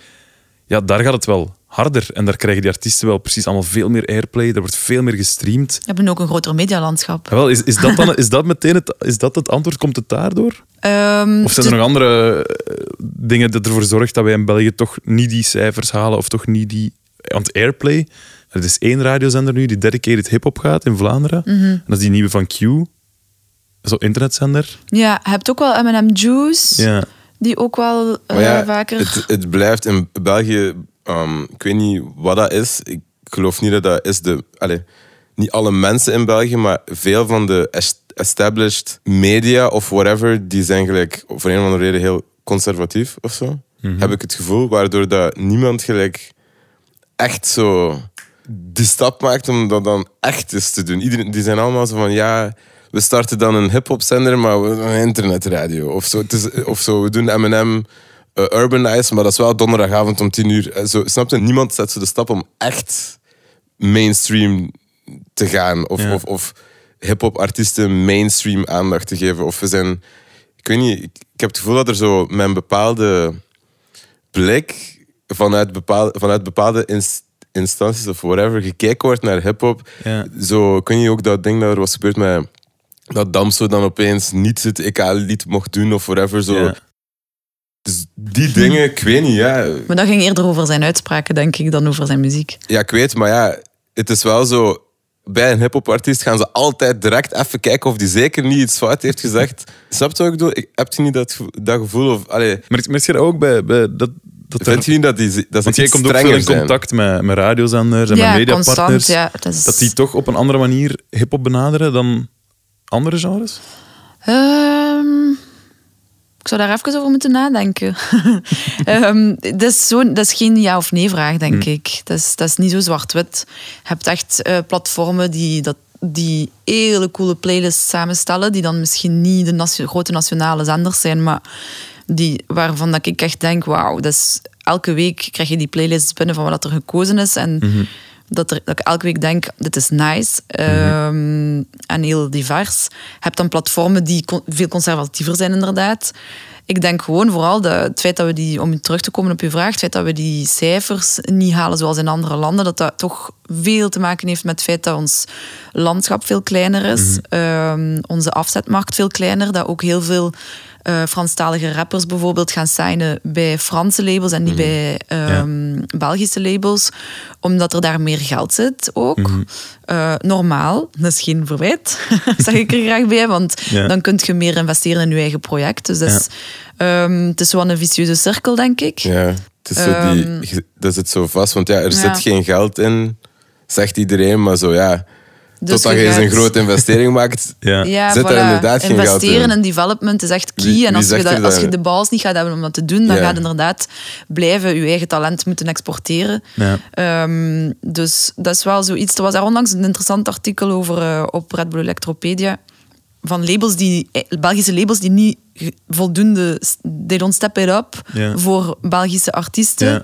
Speaker 1: Ja, daar gaat het wel harder. En daar krijgen die artiesten wel precies allemaal veel meer airplay. Er wordt veel meer gestreamd.
Speaker 8: We hebben ook een groter medialandschap.
Speaker 1: Ja, wel, is, is dat dan is dat meteen het, is dat het antwoord? Komt het daardoor?
Speaker 8: Ehm,
Speaker 1: Of zijn er nog andere eh, dingen dat ervoor zorgt dat wij in België toch niet die cijfers halen of toch niet die... Want Airplay, er is één radiozender nu die dedicated hip-hop gaat in Vlaanderen.
Speaker 8: Mhm.
Speaker 1: En dat is die nieuwe van Q. Zo'n internetzender.
Speaker 8: Ja, je hebt ook wel M&M Juice,
Speaker 1: Ja.
Speaker 8: die ook wel eh,
Speaker 7: ja,
Speaker 8: vaker...
Speaker 7: het, het blijft in België, ehm, ik weet niet wat dat is. Ik geloof niet dat dat is de. Allez, niet alle mensen in België, maar veel van de est- established media of whatever, die zijn gelijk voor een of andere reden heel conservatief of zo. Heb ik het gevoel, waardoor dat niemand gelijk echt zo die stap maakt om dat dan echt eens te doen. Iedereen, die zijn allemaal zo van ja, we starten dan een hip-hop zender, maar we een internetradio. Of zo, het is, of zo we doen MM uh, Urbanize, maar dat is wel donderdagavond om tien uur. Eh, Zo, snap je? Niemand zet zo de stap om echt mainstream te gaan. Of,
Speaker 1: Ja.
Speaker 7: of, of hip-hop artiesten mainstream aandacht te geven. Of we zijn. Ik weet niet, ik, ik heb het gevoel dat er zo met een bepaalde blik vanuit bepaalde, vanuit bepaalde ins- instanties of whatever gekeken wordt naar hip-hop.
Speaker 1: Ja.
Speaker 7: Zo kun je ook dat ding dat er was gebeurd met dat Damso dan opeens niet het EK-lied mocht doen of whatever. Zo.
Speaker 1: Ja.
Speaker 7: Dus die dingen, ik weet niet, ja.
Speaker 8: Maar dat ging eerder over zijn uitspraken, denk ik, dan over zijn muziek.
Speaker 7: Ja, ik weet, maar ja, het is wel zo. Bij een hip-hop artiest gaan ze altijd direct even kijken of die zeker niet iets fout heeft gezegd. Snap je wat ik bedoel? Ik- Heb je niet dat, dat gevoel? Of, allee,
Speaker 1: Maar dat ook bij... bij dat, dat
Speaker 7: vind je niet dat die dat ze
Speaker 1: Want jij komt ook veel
Speaker 7: strenger
Speaker 1: in
Speaker 7: zijn?
Speaker 1: contact met, met radiozenders en
Speaker 8: ja,
Speaker 1: met mediapartners.
Speaker 8: constant. Ja, is...
Speaker 1: Dat die toch op een andere manier hip-hop benaderen dan andere genres?
Speaker 8: Ehm, ik zou daar even over moeten nadenken. Ehm, dat, is zo, dat is geen ja of nee vraag, denk ik. Dat is, dat is niet zo zwart-wit. Je hebt echt eh, platformen die, dat, die hele coole playlists samenstellen, die dan misschien niet de nation- grote nationale zenders zijn, maar die, waarvan dat ik echt denk, wauw, elke week krijg je die playlists binnen van wat er gekozen is. En dat, er, dat ik elke week denk, dit is nice ehm, en heel divers. Je hebt dan platformen die con- veel conservatiever zijn, inderdaad. Ik denk gewoon vooral dat het feit dat we die, om terug te komen op uw vraag, het feit dat we die cijfers niet halen zoals in andere landen, dat dat toch veel te maken heeft met het feit dat ons landschap veel kleiner is, ehm, onze afzetmarkt veel kleiner, dat ook heel veel eh Franstalige rappers bijvoorbeeld gaan signen bij Franse labels en niet bij ehm, Belgische labels, omdat er daar meer geld zit ook. Eh, normaal, dat is geen verwijt, zeg ik er graag bij, want
Speaker 1: Ja.
Speaker 8: dan kun je meer investeren in je eigen project. Dus dat is, ehm, het is wel een vicieuze cirkel, denk ik.
Speaker 7: Ja, het is zo die, dat zit zo vast, want ja, er
Speaker 8: Ehm,
Speaker 7: zit geen geld in, zegt iedereen, maar zo ja.
Speaker 8: Dus
Speaker 7: totdat
Speaker 8: je
Speaker 7: eens een grote investering maakt,
Speaker 1: Ja.
Speaker 8: Ja,
Speaker 7: zit
Speaker 8: voilà.
Speaker 7: er inderdaad geen geld
Speaker 8: Investeren
Speaker 7: in.
Speaker 8: in development is echt key.
Speaker 7: Wie-
Speaker 8: en als je, dat, als je de balls niet gaat hebben om dat te doen, dan
Speaker 7: Ja.
Speaker 8: gaat inderdaad blijven je eigen talent moeten exporteren.
Speaker 1: Ja.
Speaker 8: Ehm, dus dat is wel zoiets. Er was daar onlangs een interessant artikel over eh, op Red Bull Electropedia. Van labels die, eh, Belgische labels die niet voldoende, they don't step it up
Speaker 1: Ja.
Speaker 8: voor Belgische artiesten.
Speaker 1: Ja.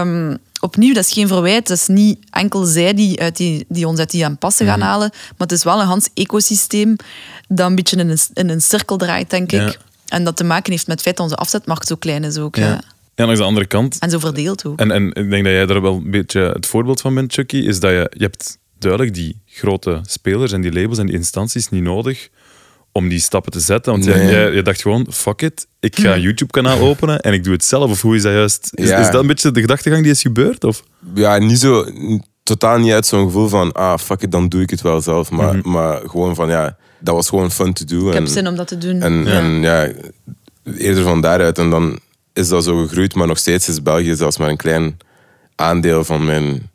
Speaker 8: Ehm, opnieuw, dat is geen verwijt. Dat is niet enkel zij die, uit die, die ons uit die aan passen gaan halen. Maar het is wel een Hans ecosysteem dat een beetje in een, in een cirkel draait, denk
Speaker 1: Ja.
Speaker 8: ik. En dat te maken heeft met het feit dat onze afzetmarkt zo klein is ook. ja.
Speaker 1: Ja, langs de andere kant.
Speaker 8: En zo verdeeld ook.
Speaker 1: En, en ik denk dat jij daar wel een beetje het voorbeeld van bent, Chucky, is dat je, je hebt duidelijk die grote spelers en die labels en die instanties niet nodig om die stappen te zetten. Want jij,
Speaker 7: Nee.
Speaker 1: jij, jij dacht gewoon, fuck it, ik ga een YouTube-kanaal openen en ik doe het zelf. Of hoe is dat juist? Is,
Speaker 7: Ja.
Speaker 1: is dat een beetje de gedachtegang die is gebeurd? Of?
Speaker 7: ja, niet zo, totaal niet uit zo'n gevoel van, ah, fuck it, dan doe ik het wel zelf. Maar, maar gewoon van, ja, dat was gewoon fun to do.
Speaker 8: Ik heb zin om dat te doen.
Speaker 7: En
Speaker 8: Ja.
Speaker 7: ja. en ja, eerder van daaruit. En dan is dat zo gegroeid, maar nog steeds is België zelfs maar een klein aandeel van mijn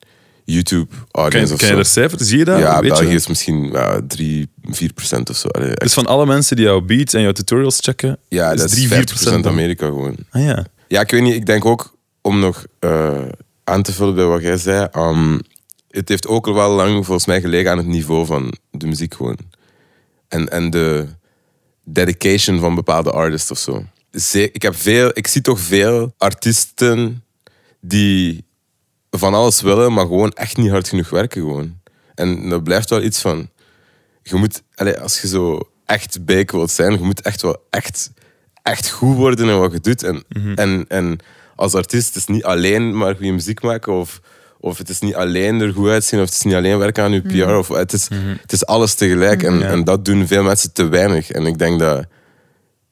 Speaker 1: Kan,
Speaker 7: YouTube-audience.
Speaker 1: je-
Speaker 7: of
Speaker 1: kan je
Speaker 7: zo.
Speaker 1: er cijfers, zie je dat?
Speaker 7: Ja,
Speaker 1: Weet je
Speaker 7: België
Speaker 1: dat?
Speaker 7: is misschien ja, 3, 4 procent of zo. Allee, echt.
Speaker 1: Dus van alle mensen die jouw beats en jouw tutorials checken,
Speaker 7: ja,
Speaker 1: is
Speaker 7: dat is
Speaker 1: 3,
Speaker 7: 4
Speaker 1: 4
Speaker 7: procent. Amerika gewoon.
Speaker 1: Ah ja.
Speaker 7: Ja, ik weet niet. Ik denk ook, om nog eh, aan te vullen bij wat jij zei, ehm, het heeft ook al wel lang volgens mij gelegen aan het niveau van de muziek gewoon. En, en de dedication van bepaalde artists of zo. Ik, heb veel, ik zie toch veel artiesten die van alles willen, maar gewoon echt niet hard genoeg werken gewoon. En dat blijft wel iets van... Je moet, als je zo echt big wilt zijn, je moet echt wel echt, echt goed worden in wat je doet. En, en, en als artiest is het niet alleen maar goede muziek maken of, of het is niet alleen er goed uitzien of het is niet alleen werken aan je PR. Of, het, is, het is alles tegelijk en, en dat doen veel mensen te weinig. En ik denk dat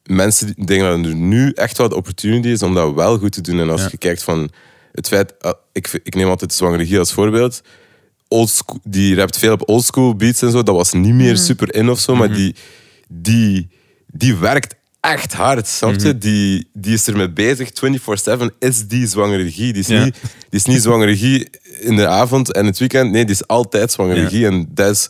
Speaker 7: mensen die- denken dat er nu echt wel de opportunity is om dat wel goed te doen. En als
Speaker 1: Ja.
Speaker 7: je kijkt van het feit, ah, ik, ik neem altijd Zwangere Guy als voorbeeld. Oldschool, die rapt veel op oldschool beats en zo. Dat was niet meer super in of zo, maar die, die, die werkt echt hard. Snap je? Die, die is ermee bezig. 24-7 is die Zwangere Guy. Die is,
Speaker 1: Ja.
Speaker 7: niet, die is niet Zwangere Guy in de avond en het weekend. Nee, die is altijd Zwangere
Speaker 1: Ja.
Speaker 7: Guy. En dat is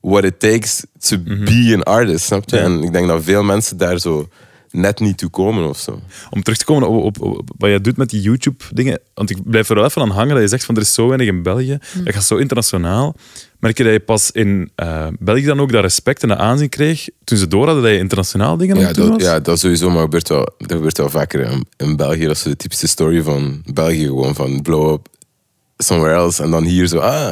Speaker 7: what it takes to be an artist. Snap je?
Speaker 1: Ja.
Speaker 7: En ik denk dat veel mensen daar zo net niet toe komen of zo.
Speaker 1: Om terug te komen op, op, op wat jij doet met die YouTube-dingen. Want ik blijf er wel even aan hangen dat je zegt van er is zo weinig in België. Dat gaat zo internationaal. Merk je dat je pas in eh, België dan ook dat respect en dat aanzien kreeg toen ze door hadden dat je internationaal dingen aan
Speaker 7: Ja
Speaker 1: het doen
Speaker 7: dat,
Speaker 1: was?
Speaker 7: ja, dat sowieso, maar gebeurt wel, dat gebeurt wel vaker in, in België. Dat is zo de typische story van België, gewoon van blow up somewhere else. En dan hier zo, ah.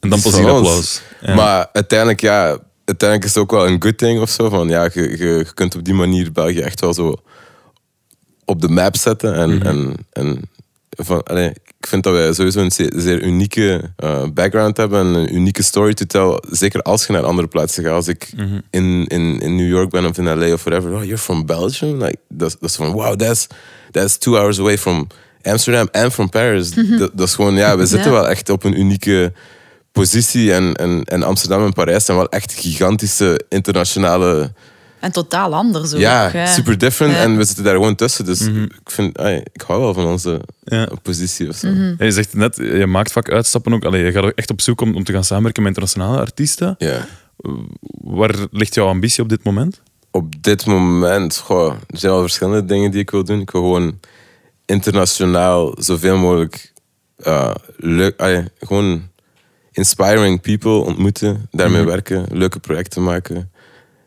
Speaker 1: En dan pas hier applaus. Ja.
Speaker 7: Maar uiteindelijk, ja, uiteindelijk is het ook wel een good thing of zo. Van, ja, je, je, je kunt op die manier België echt wel zo op de map zetten. En,
Speaker 1: Mhm.
Speaker 7: en, en van, allee, ik vind dat wij sowieso een zeer, zeer unieke eh, background hebben en een unieke story to tell. Zeker als je naar andere plaatsen gaat. Als ik
Speaker 1: Mhm.
Speaker 7: in, in, in New York ben of in LA of whatever. Oh, you're from Belgium? Like, dat, is- van, wow, that's, that's two hours away from Amsterdam and from Paris. dat, dat is gewoon, ja, we zitten
Speaker 8: Ja.
Speaker 7: wel echt op een unieke positie. En, en, en Amsterdam en Parijs zijn wel echt gigantische internationale...
Speaker 8: En totaal anders ook.
Speaker 7: ja, super different.
Speaker 8: Ja.
Speaker 7: En we zitten daar gewoon tussen. Dus ik, vind, ik hou wel van onze
Speaker 1: Ja.
Speaker 7: positie of zo.
Speaker 8: Mhm.
Speaker 1: Ja, je zegt net, je maakt vaak uitstappen ook. Allee, je gaat ook echt op zoek om, om te gaan samenwerken met internationale artiesten.
Speaker 7: Ja.
Speaker 1: Waar ligt jouw ambitie op dit moment?
Speaker 7: Op dit moment, goh, er zijn al verschillende dingen die ik wil doen. Ik wil gewoon internationaal zoveel mogelijk eh, leuk, gewoon inspiring people ontmoeten, daarmee werken, leuke projecten maken.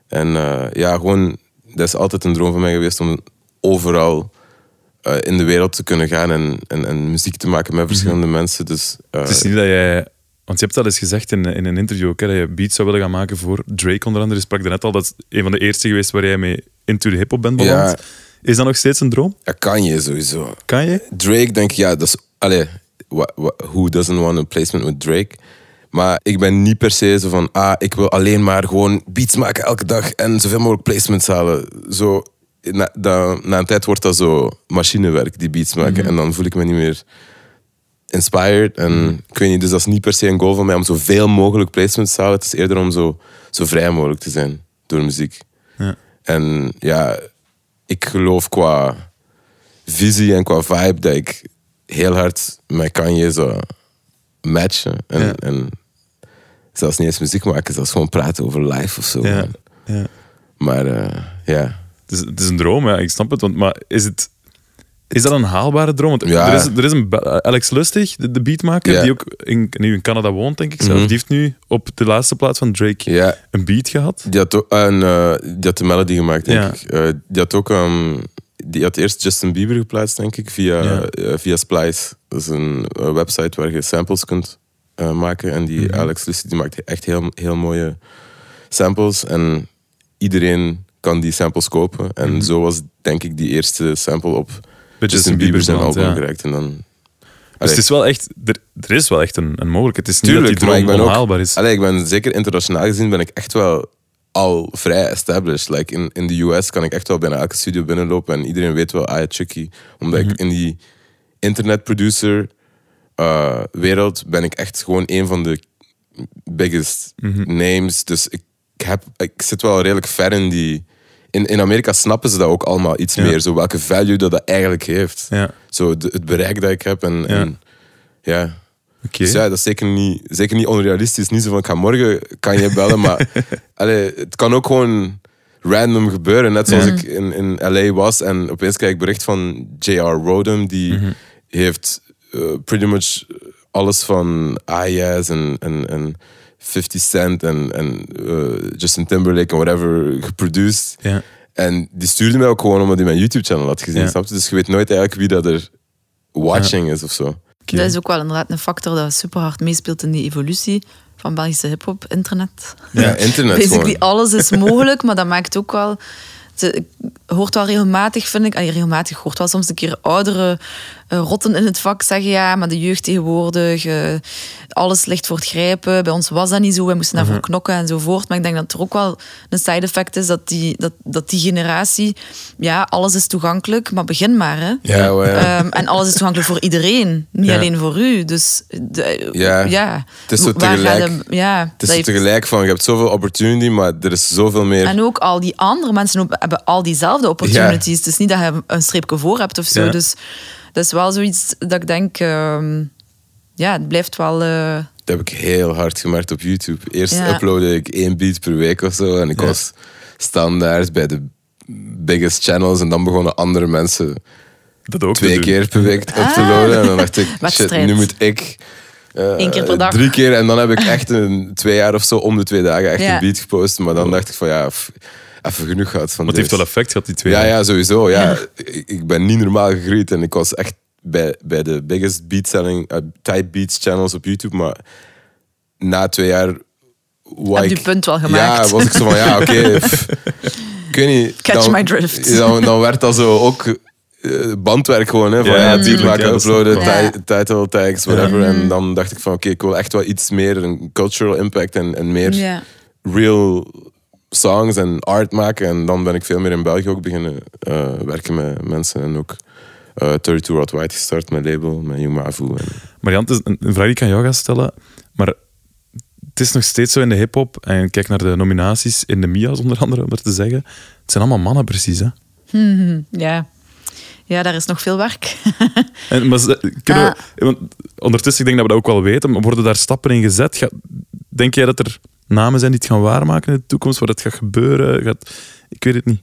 Speaker 7: En eh, ja, gewoon, dat is altijd een droom van mij geweest om overal eh, in de wereld te kunnen gaan en, en, en muziek te maken met verschillende mensen. Dus eh,
Speaker 1: Het is niet dat jij... Want je hebt dat eens gezegd in, in een interview ook, hè, dat je beats zou willen gaan maken voor Drake onder andere. Je sprak net al, dat is een van de eerste geweest waar jij mee into de hip-hop bent beland.
Speaker 7: Ja.
Speaker 1: Is dat nog steeds een droom?
Speaker 7: ja, kan je sowieso.
Speaker 1: Kan je?
Speaker 7: Drake, denk ik, ja, dat is. Allee, who doesn't want a placement with Drake? Maar ik ben niet per se zo van, ah, ik wil alleen maar gewoon beats maken elke dag en zoveel mogelijk placements halen. Zo, na, da- na een tijd wordt dat zo machinewerk, die beats maken. En dan voel ik me niet meer inspired. En ik weet niet, dus dat is niet per se een goal van mij om zoveel mogelijk placements te halen. Het is eerder om zo, zo vrij mogelijk te zijn door muziek.
Speaker 1: Ja.
Speaker 7: En ja, ik geloof qua visie en qua vibe dat ik heel hard met Kanye zou matchen. En,
Speaker 1: Ja.
Speaker 7: en zelfs niet eens muziek maken, zelfs gewoon praten over life of zo.
Speaker 1: Ja. ja.
Speaker 7: Maar eh, ja.
Speaker 1: Het, is, het is een droom, ja, ik snap het. Want, maar is, het, is dat een haalbare droom? Want
Speaker 7: Ja.
Speaker 1: er, is, er is een Be- Alex Lustig, de, de beatmaker,
Speaker 7: Ja.
Speaker 1: die ook in, nu in Canada woont, denk ik zelf.
Speaker 7: Mhm.
Speaker 1: Die heeft nu op de laatste plaats van Drake
Speaker 7: ja.
Speaker 1: een beat gehad.
Speaker 7: Die had, ook, een, eh, die had de melody gemaakt, denk
Speaker 1: Ja.
Speaker 7: ik. Eh, die had ook... ehm, die had eerst Justin Bieber geplaatst, denk ik, via,
Speaker 1: Ja.
Speaker 7: eh, via Splice. Dat is een eh, website waar je samples kunt eh, maken. En die
Speaker 1: Mhm.
Speaker 7: Alex Lucy die maakt echt heel, heel mooie samples. En iedereen kan die samples kopen. En
Speaker 1: Mhm.
Speaker 7: zo was, denk ik, die eerste sample op
Speaker 1: Bij
Speaker 7: Justin Bieber zijn album
Speaker 1: ja.
Speaker 7: geraakt. En dan...
Speaker 1: Dus het is wel echt, er, er is wel echt een, een mogelijkheid. Het is niet
Speaker 7: Tuurlijk,
Speaker 1: dat die droom
Speaker 7: ook...
Speaker 1: onhaalbaar is.
Speaker 7: Allee, ik ben zeker internationaal gezien ben ik echt wel al vrij established. Like in, in de US kan ik echt wel bijna elke studio binnenlopen en iedereen weet wel, ah ja, Chucky. Omdat
Speaker 1: Mhm.
Speaker 7: ik in die internetproducer eh, wereld ben ik echt gewoon een van de biggest
Speaker 1: Mhm.
Speaker 7: names. Dus ik, heb, ik zit wel redelijk ver in die... In, in Amerika snappen ze dat ook allemaal iets
Speaker 1: Ja.
Speaker 7: meer. Zo welke value dat dat eigenlijk heeft.
Speaker 1: Ja,
Speaker 7: Zo de- het bereik dat ik heb. En,
Speaker 1: Ja.
Speaker 7: en ja, dus ja, dat is zeker niet, zeker niet onrealistisch. Niet zo van, ik ga morgen kan je bellen, maar allee, het kan ook gewoon random gebeuren. Net zoals
Speaker 1: Ja.
Speaker 7: ik in, in LA was en opeens krijg ik bericht van J.R. Rodham, die
Speaker 1: Mhm.
Speaker 7: heeft eh, pretty much alles van Ayaz en, en, en 50 Cent en, en eh, Justin Timberlake en whatever geproduced.
Speaker 1: Ja.
Speaker 7: En die stuurde mij ook gewoon omdat hij mijn YouTube-channel had gezien,
Speaker 1: Ja.
Speaker 7: snap je? Dus je weet nooit eigenlijk wie dat er watching is of zo.
Speaker 8: Dat is ook wel inderdaad een factor dat super hard meespeelt in die evolutie van Belgische hip-hop, internet.
Speaker 7: Ja, internet
Speaker 8: Basically, alles is mogelijk, maar dat maakt ook wel. Het hoort wel regelmatig, vind ik. allee, regelmatig hoort wel soms een keer oudere eh, rotten in het vak zeggen: ja, maar de jeugd tegenwoordig, eh, alles ligt voor het grijpen. Bij ons was dat niet zo, wij moesten daarvoor knokken enzovoort. Maar ik denk dat er ook wel een side effect is dat die, dat, dat die generatie, ja, alles is toegankelijk, maar begin maar. Hè.
Speaker 7: Ja.
Speaker 8: Ehm, en alles is toegankelijk voor iedereen, niet
Speaker 1: Ja.
Speaker 8: alleen voor u. Dus de-
Speaker 7: Ja.
Speaker 8: ja.
Speaker 7: Het is zo tegelijk-
Speaker 8: ja,
Speaker 7: Het is zo
Speaker 8: heeft-
Speaker 7: tegelijk van, je hebt zoveel opportunity, maar er is zoveel meer...
Speaker 8: En ook al die andere mensen hebben al diezelfde opportunities. Het is niet dat je een streepje voor hebt of zo. Dus dat is wel zoiets dat ik denk... ehm, ja, het blijft wel... eh,
Speaker 7: Dat heb ik heel hard gemerkt op YouTube. Eerst
Speaker 8: Ja.
Speaker 7: uploadde ik één beat per week of zo. En ik
Speaker 1: Ja.
Speaker 7: was standaard bij de biggest channels. En dan begonnen andere mensen
Speaker 1: Dat ook te
Speaker 7: twee keer per week up te
Speaker 8: Ah.
Speaker 7: loaden. En dan dacht ik, shit, nu moet ik... eh,
Speaker 8: Eén keer per dag.
Speaker 7: Drie keer. En dan heb ik echt een twee jaar of zo om de twee dagen echt
Speaker 8: Ja.
Speaker 7: een beat gepost. Maar dan dacht ik van ja, even genoeg gehad van
Speaker 1: Maar het heeft wel effect gehad, die twee
Speaker 7: Ja,
Speaker 1: jaar.
Speaker 7: ja, sowieso. Ja. Ik, ben niet normaal gegroeid en ik was echt bij, bij de biggest beat selling uh, type beats channels op YouTube. Maar na twee jaar.
Speaker 8: Heb je punt wel gemaakt.
Speaker 7: Ja, was ik zo van ja, oké. pff, ik weet niet.
Speaker 8: Catch
Speaker 7: dan,
Speaker 8: my drift.
Speaker 7: Dan, dan werd dat zo ook eh, bandwerk gewoon. Hè, van,
Speaker 1: Ja,
Speaker 7: ja,
Speaker 1: ja,
Speaker 7: beat
Speaker 1: tuurlijk,
Speaker 7: maken,
Speaker 1: ja,
Speaker 7: uploaden, title tags, whatever. En dan dacht ik van oké, ik wil echt wel iets meer een cultural impact en, en meer
Speaker 8: ja.
Speaker 7: real songs en art maken. En dan ben ik veel meer in België ook beginnen eh, werken met mensen. En ook eh 32 Worldwide gestart, mijn label, met Jong Mavu. En,
Speaker 1: Marian, het is een een vraag die ik aan jou ga stellen. Maar het is nog steeds zo in de hip-hop. En je kijkt naar de nominaties in de Mia's, onder andere, om er te zeggen. Het zijn allemaal mannen, precies. Hè?
Speaker 8: ja. Ja, daar is nog veel werk.
Speaker 1: En, maar we- want ondertussen, ik denk dat we dat ook wel weten, maar worden daar stappen in gezet? Ga- denk jij dat er namen zijn die het gaan waarmaken in de toekomst, waar het gaat gebeuren? Gaat, ik weet het niet.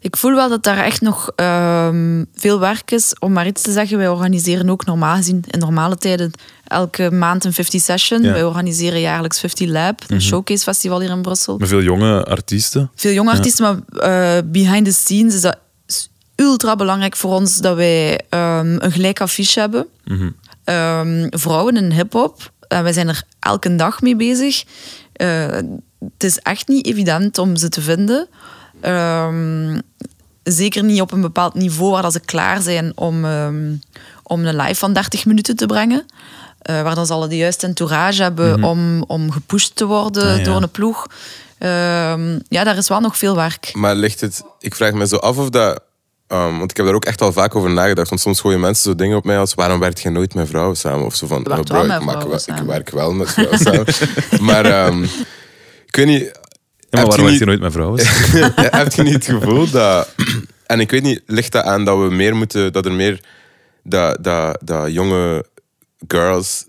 Speaker 8: Ik voel wel dat daar echt nog ehm, veel werk is. Om maar iets te zeggen, wij organiseren ook normaal gezien in normale tijden elke maand een 50 session.
Speaker 1: Ja.
Speaker 8: Wij organiseren jaarlijks 50 Lab, een showcase festival hier in Brussel.
Speaker 1: Met veel jonge artiesten.
Speaker 8: Veel jonge artiesten, maar eh, behind the scenes is dat ultra belangrijk voor ons dat wij ehm, een gelijk affiche hebben. Ehm, vrouwen in hip-hop, en wij zijn er elke dag mee bezig. Eh, het is echt niet evident om ze te vinden. Ehm, zeker niet op een bepaald niveau waar dat ze klaar zijn om, ehm, om een live van 30 minuten te brengen. Eh, waar dan ze al de juiste entourage hebben om, om gepusht te worden
Speaker 1: Ah, ja.
Speaker 8: door een ploeg. Ehm, ja, daar is wel nog veel werk.
Speaker 7: maar ligt het... Ik vraag me zo af of dat... ehm, want ik heb daar ook echt al vaak over nagedacht. Want soms gooien mensen zo dingen op mij als... Waarom werkt je nooit met vrouwen samen? Of zo van...
Speaker 8: Je
Speaker 7: "Oh, bro, ik, maak
Speaker 8: vrouwen
Speaker 7: wel,
Speaker 8: samen."
Speaker 7: ik werk wel met vrouwen samen. maar ehm, ik weet niet...
Speaker 1: Ja, maar
Speaker 7: je
Speaker 1: waarom werkt
Speaker 7: niet-
Speaker 1: je nooit met vrouwen?
Speaker 7: heb je niet het gevoel dat... En ik weet niet, ligt dat aan dat we meer moeten... Dat er meer... Dat, dat, dat jonge girls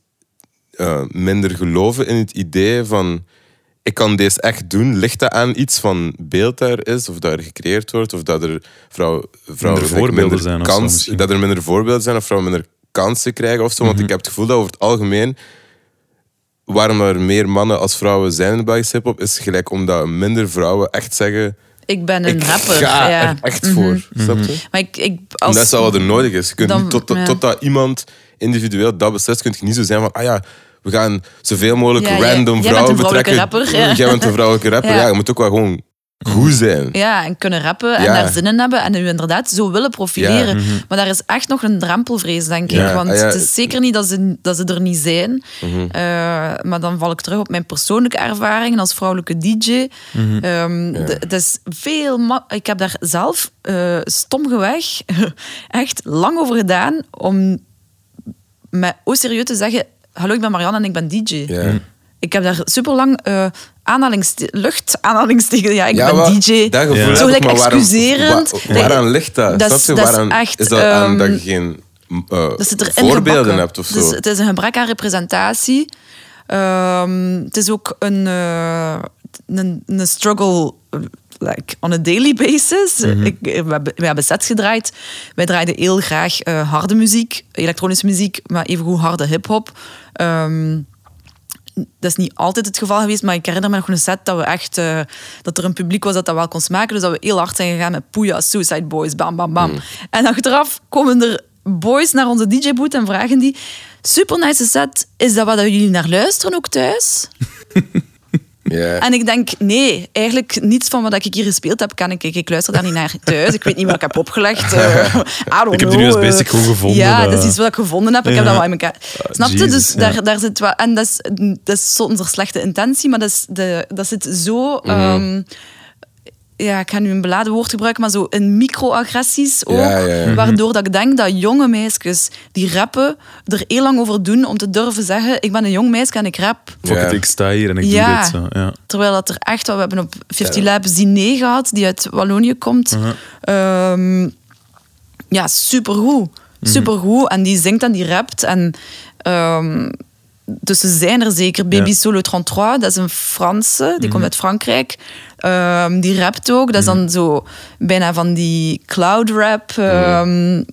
Speaker 7: eh, minder geloven in het idee van... Ik kan deze echt doen. Ligt dat aan iets van beeld daar is? Of dat er gecreëerd wordt? Of dat er vrouw, vrouwen
Speaker 1: Minder voorbeelden
Speaker 7: minder
Speaker 1: zijn zo.
Speaker 7: Dat er minder voorbeelden zijn of vrouwen minder kansen krijgen of zo. Want ik heb het gevoel dat over het algemeen waarom er meer mannen als vrouwen zijn in de Belgische hip-hop, is gelijk omdat minder vrouwen echt zeggen:
Speaker 8: ik ben een
Speaker 7: Ik
Speaker 8: rapper.
Speaker 7: ga
Speaker 8: ja.
Speaker 7: er echt voor. Snap je?
Speaker 8: Maar ik, ik,
Speaker 7: En
Speaker 8: als,
Speaker 7: dat is wel wat er nodig is. Je kunt
Speaker 8: Dan-
Speaker 7: niet tot,
Speaker 8: ja.
Speaker 7: totdat iemand individueel dat beslist, kun je niet zo zijn van, ah ja, we gaan zoveel mogelijk
Speaker 8: Ja, jij-
Speaker 7: random
Speaker 8: jij bent
Speaker 7: vrouwen
Speaker 8: een vrouwelijke
Speaker 7: betrekken.
Speaker 8: rapper, ja.
Speaker 7: Jij bent een vrouwelijke rapper.
Speaker 8: Ja.
Speaker 7: Ja. je moet ook wel gewoon goed zijn.
Speaker 8: Ja, en kunnen rappen en
Speaker 7: Ja.
Speaker 8: daar zin in hebben en u inderdaad zo willen profileren. Maar daar is echt nog een drempelvrees, denk ik.
Speaker 7: Ja,
Speaker 8: Want
Speaker 7: ah, ja.
Speaker 8: het is zeker niet dat ze, dat ze er niet zijn.
Speaker 7: Mhm.
Speaker 8: Eh, maar dan val ik terug op mijn persoonlijke ervaringen als vrouwelijke DJ. Ehm, d- Het is veel... ma- Ik heb daar zelf eh stomgeweg echt lang over gedaan om met o serieus te zeggen... Hallo, ik ben Marianne en ik ben DJ.
Speaker 7: Ja.
Speaker 8: Ik heb daar super lang uh, lucht aanhalingstekens. Ja, ik
Speaker 7: Ja,
Speaker 8: ben DJ.
Speaker 7: Dat gevoel
Speaker 1: Ja.
Speaker 8: Zo gelijk excuserend.
Speaker 7: wa- waaraan ligt dat?
Speaker 8: Dat
Speaker 7: je?
Speaker 8: is
Speaker 7: Waaraan
Speaker 8: echt,
Speaker 7: is dat aan dat je
Speaker 8: ehm,
Speaker 7: geen eh, voorbeelden
Speaker 8: gebakken.
Speaker 7: hebt of zo?
Speaker 8: Dus het is een gebrek aan representatie. Ehm, het is ook een, eh, een, een struggle eh, like, on a daily basis. Ik, we, hebben, we hebben sets gedraaid. Wij draaiden heel graag eh, harde muziek, elektronische muziek, maar evengoed harde hip-hop. Ehm, dat is niet altijd het geval geweest, maar ik herinner me nog een set dat we echt eh, dat er een publiek was dat dat wel kon smaken. Dus dat we heel hard zijn gegaan met Poeja, Suicide Boys, bam, bam, bam. En achteraf komen er boys naar onze DJ-boot en vragen die: super nice set, is dat wat jullie naar luisteren ook thuis? En ik denk, nee, eigenlijk niets van wat ik hier gespeeld heb, kan ik. Ik, ik luister daar niet naar thuis. Ik weet niet wat ik heb opgelegd. I don't
Speaker 1: Ik heb die als
Speaker 8: eh.
Speaker 1: basic gewoon gevonden,
Speaker 8: Ja,
Speaker 1: dat-
Speaker 8: is iets wat ik gevonden heb. Ik heb dat wel in elkaar. Snap je?
Speaker 1: Jezus,
Speaker 8: Dus
Speaker 1: ja.
Speaker 8: daar, daar zit wel. En dat is, dat is zonder slechte intentie, maar dat, is de, dat zit zo.
Speaker 1: Mhm.
Speaker 8: ehm, ja, ik ga nu een beladen woord gebruiken, maar zo in microagressies ook.
Speaker 7: Ja, ja, ja.
Speaker 8: Waardoor dat ik denk dat jonge meisjes die rappen er heel lang over doen om te durven zeggen: Ik ben een jong meisje en ik rap.
Speaker 1: Fuck
Speaker 7: Ja.
Speaker 1: it, ik sta hier en ik
Speaker 8: Ja.
Speaker 1: doe dit zo. Ja.
Speaker 8: Terwijl dat er echt wel, we hebben op 50 Labs Diner gehad, die uit Wallonië komt. Ehm, ja, supergoed. Supergoed. En die zingt en die rapt. En, ehm, dus ze zijn er zeker. Baby
Speaker 1: Ja.
Speaker 8: Solo 33, dat is een Franse, die komt uit Frankrijk. Ehm, die rapt ook. Dat is dan zo bijna van die cloud rap. ehm,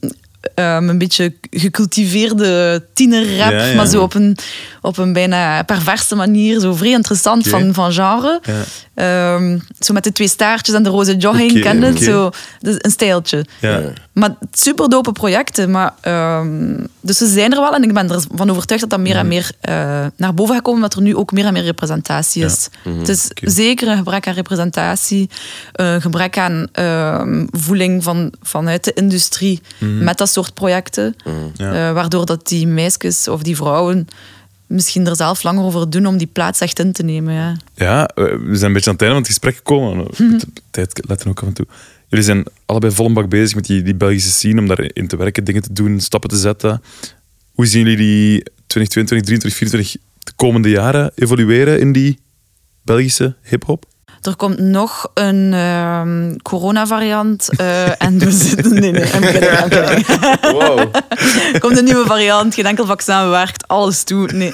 Speaker 8: ehm, een beetje gecultiveerde tienerrap,
Speaker 1: Ja, ja.
Speaker 8: maar zo op een, op een bijna perverse manier. Zo vrij interessant van, van genre.
Speaker 1: Ja.
Speaker 8: Ehm, zo met de twee staartjes en de roze jogging,
Speaker 1: Oké,
Speaker 8: ken je het? Zo, dus een stijltje.
Speaker 1: Ja.
Speaker 8: Maar super dope projecten. Maar, ehm, dus ze zijn er wel en ik ben ervan overtuigd dat dat meer
Speaker 1: Mhm.
Speaker 8: en meer eh, naar boven gaat komen, omdat er nu ook meer en meer representatie is. Het is zeker een gebrek aan representatie, een gebrek aan ehm, voeling van, vanuit de industrie
Speaker 1: Mhm.
Speaker 8: met dat soort projecten. Eh, waardoor dat die meisjes of die vrouwen misschien er zelf langer over doen om die plaats echt in te nemen. Ja.
Speaker 1: Ja, eh, we zijn een beetje aan het einde van het gesprek gekomen.
Speaker 8: Mhm.
Speaker 1: De tijd letten ook af en toe. Jullie zijn allebei vol een bak bezig met die, die Belgische scene, om daarin te werken, dingen te doen, stappen te zetten. Hoe zien jullie die 2022, 2023, 2024 de komende jaren evolueren in die Belgische hip-hop?
Speaker 8: Er komt nog een ehm, coronavariant eh, en we zitten... Nee, nee, I'm kidding, I'm kidding.
Speaker 7: Wow.
Speaker 8: Er komt een nieuwe variant, geen enkel vaccin werkt, alles toe. Nee.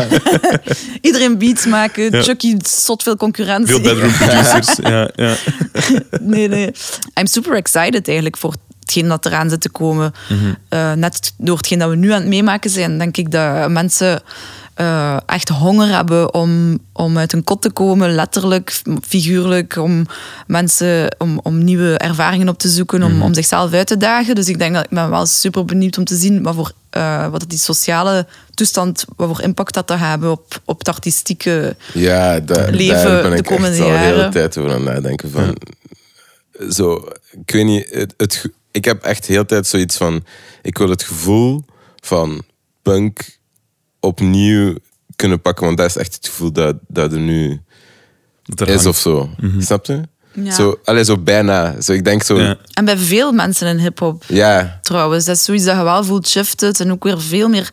Speaker 8: Iedereen beats maken,
Speaker 1: Ja.
Speaker 8: Chucky zot veel concurrentie.
Speaker 1: Veel bedroom producers. ja, ja.
Speaker 8: nee, nee. I'm super excited eigenlijk voor hetgeen dat eraan zit te komen.
Speaker 1: Mhm.
Speaker 8: Eh, net door hetgeen dat we nu aan het meemaken zijn, denk ik dat mensen eh, echt honger hebben om, om uit een kot te komen, letterlijk, figuurlijk, om mensen om, om nieuwe ervaringen op te zoeken,
Speaker 1: Mhm.
Speaker 8: om, om zichzelf uit te dagen. Dus ik denk dat ik ben wel super benieuwd om te zien wat voor eh, wat die sociale toestand, wat voor impact dat gaat hebben op, op het artistieke
Speaker 7: Ja, da-
Speaker 8: Leven
Speaker 7: daar ben
Speaker 8: de
Speaker 7: ik
Speaker 8: komende
Speaker 7: echt al de hele tijd over aan nadenken. Van, zo, ik weet niet, het, ik heb echt de hele tijd zoiets van, ik wil het gevoel van punk opnieuw kunnen pakken, want dat is echt het gevoel dat, dat er nu
Speaker 1: Dat er
Speaker 7: is
Speaker 1: hangt.
Speaker 7: of zo. Snap je?
Speaker 8: Ja.
Speaker 7: Zo, allee, zo bijna. Zo, ik denk zo,
Speaker 1: Ja.
Speaker 8: En bij veel mensen in hip-hop trouwens. Dat is zoiets dat je wel voelt shiften. En ook weer veel meer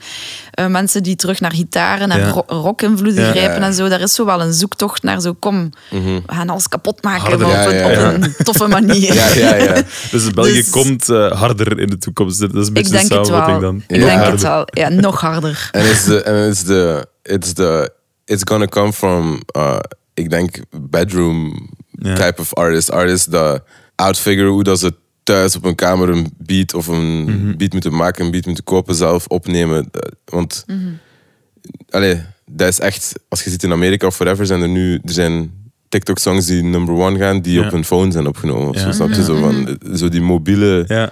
Speaker 8: eh, mensen die terug naar gitaren en
Speaker 1: Ja.
Speaker 8: rock-invloeden
Speaker 1: Ja.
Speaker 8: grijpen en zo. Daar is zo wel een zoektocht naar zo, kom, we gaan alles kapot maken op,
Speaker 7: Ja,
Speaker 8: een, op een toffe manier.
Speaker 7: Ja, ja, ja.
Speaker 1: Dus België
Speaker 8: Dus-
Speaker 1: komt eh, harder in de toekomst. Dat is een
Speaker 8: Ik
Speaker 1: beetje
Speaker 8: denk
Speaker 1: de
Speaker 8: het
Speaker 1: samenvatting
Speaker 8: wel.
Speaker 1: dan.
Speaker 8: Ik
Speaker 7: Ja.
Speaker 8: denk
Speaker 1: Harder.
Speaker 8: het wel. Ja, nog harder.
Speaker 7: En it's the, and it's the, it's the, it's gonna come from, uh, ik denk, bedroom. Type of artist. Artists dat outfigure hoe dat ze thuis op een kamer een beat of een
Speaker 1: Mhm.
Speaker 7: beat moeten maken, een beat moeten kopen, zelf opnemen. Uh, Want, allee, dat is echt, als je ziet in Amerika of whatever, zijn er nu, er zijn TikTok-songs die number one gaan, die
Speaker 1: Ja.
Speaker 7: op hun phone zijn opgenomen. Of
Speaker 1: Ja.
Speaker 7: zo, snap je? Zo, van, zo die mobiele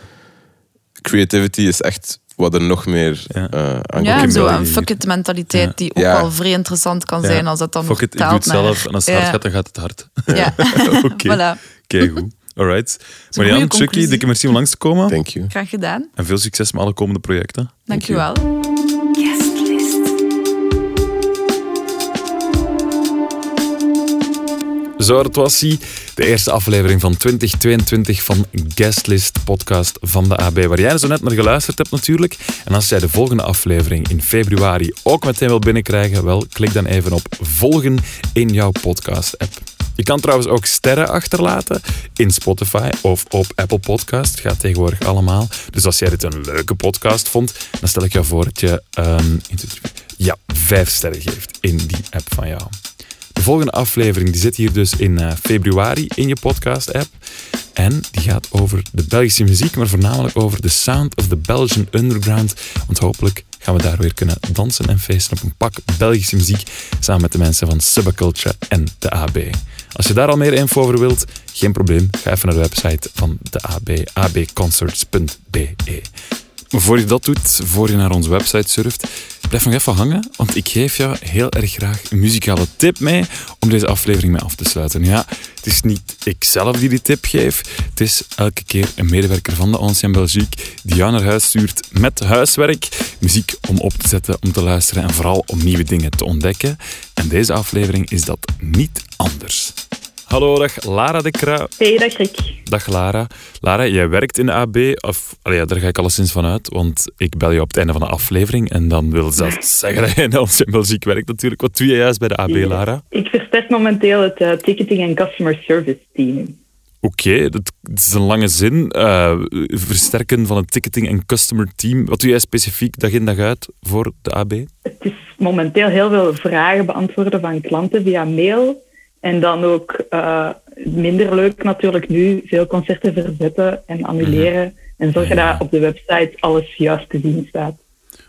Speaker 7: creativity is echt wat er nog meer
Speaker 1: Ja.
Speaker 7: eh aan
Speaker 8: Ja, zo een fuck it mentaliteit
Speaker 1: Ja.
Speaker 8: die ook
Speaker 7: Ja.
Speaker 8: wel vrij interessant kan
Speaker 1: Ja.
Speaker 8: zijn als dat dan
Speaker 1: Fuck it, ik doe het
Speaker 8: naar-
Speaker 1: zelf. En als het hard gaat, dan gaat het hard.
Speaker 8: Ja,
Speaker 1: Oké,
Speaker 8: voilà.
Speaker 1: Kijk goed. Alright. Marianne, Chucky, dikke merci om langs te komen.
Speaker 7: Thank you.
Speaker 8: Graag gedaan.
Speaker 1: En veel succes met alle komende projecten.
Speaker 8: Dank je wel.
Speaker 1: Zo, dat was hij. De eerste aflevering van 2022 van Guestlist podcast van de AB, waar jij zo net naar geluisterd hebt natuurlijk. En als jij de volgende aflevering in februari ook meteen wil binnenkrijgen, wel, klik dan even op volgen in jouw podcast-app. Je kan trouwens ook sterren achterlaten in Spotify of op Apple Podcast. Gaat tegenwoordig allemaal. Dus als jij dit een leuke podcast vond, dan stel ik jou voor dat je ehm, ja, vijf sterren geeft in die app van jou. De volgende aflevering die zit hier dus in eh, februari in je podcast-app. En die gaat over de Belgische muziek, maar voornamelijk over de sound of the Belgian underground. Want hopelijk gaan we daar weer kunnen dansen en feesten op een pak Belgische muziek samen met de mensen van Subculture en de AB. Als je daar al meer info over wilt, geen probleem. Ga even naar de website van de AB, abconcerts.be. Voor je dat doet, voor je naar onze website surft, blijf nog even hangen, want ik geef jou heel erg graag een muzikale tip mee om deze aflevering mee af te sluiten. Ja, het is niet ikzelf die die tip geef, het is elke keer een medewerker van de Ancien Belgique die jou naar huis stuurt met huiswerk, muziek om op te zetten, om te luisteren en vooral om nieuwe dingen te ontdekken. En deze aflevering is dat niet anders. Hallo, dag Lara de Krui.
Speaker 6: Hey, dag Rick.
Speaker 1: Dag Lara. Lara, jij werkt in de AB, of allee, ja, daar ga ik alleszins van uit, want ik bel je op het einde van de aflevering en dan wil dat zeggen dat je in onze muziek werkt natuurlijk. Wat doe je juist bij de AB, Lara?
Speaker 9: Ik versterk momenteel het eh, ticketing en customer service team.
Speaker 1: Oké, dat, dat is een lange zin. Eh, versterken van het ticketing en customer team. Wat doe jij specifiek dag in dag uit voor de AB?
Speaker 9: Het is momenteel heel veel vragen beantwoorden van klanten via mail. En dan ook eh, minder leuk natuurlijk nu, veel concerten verzetten en annuleren. En zorgen dat op de website alles juist te zien staat.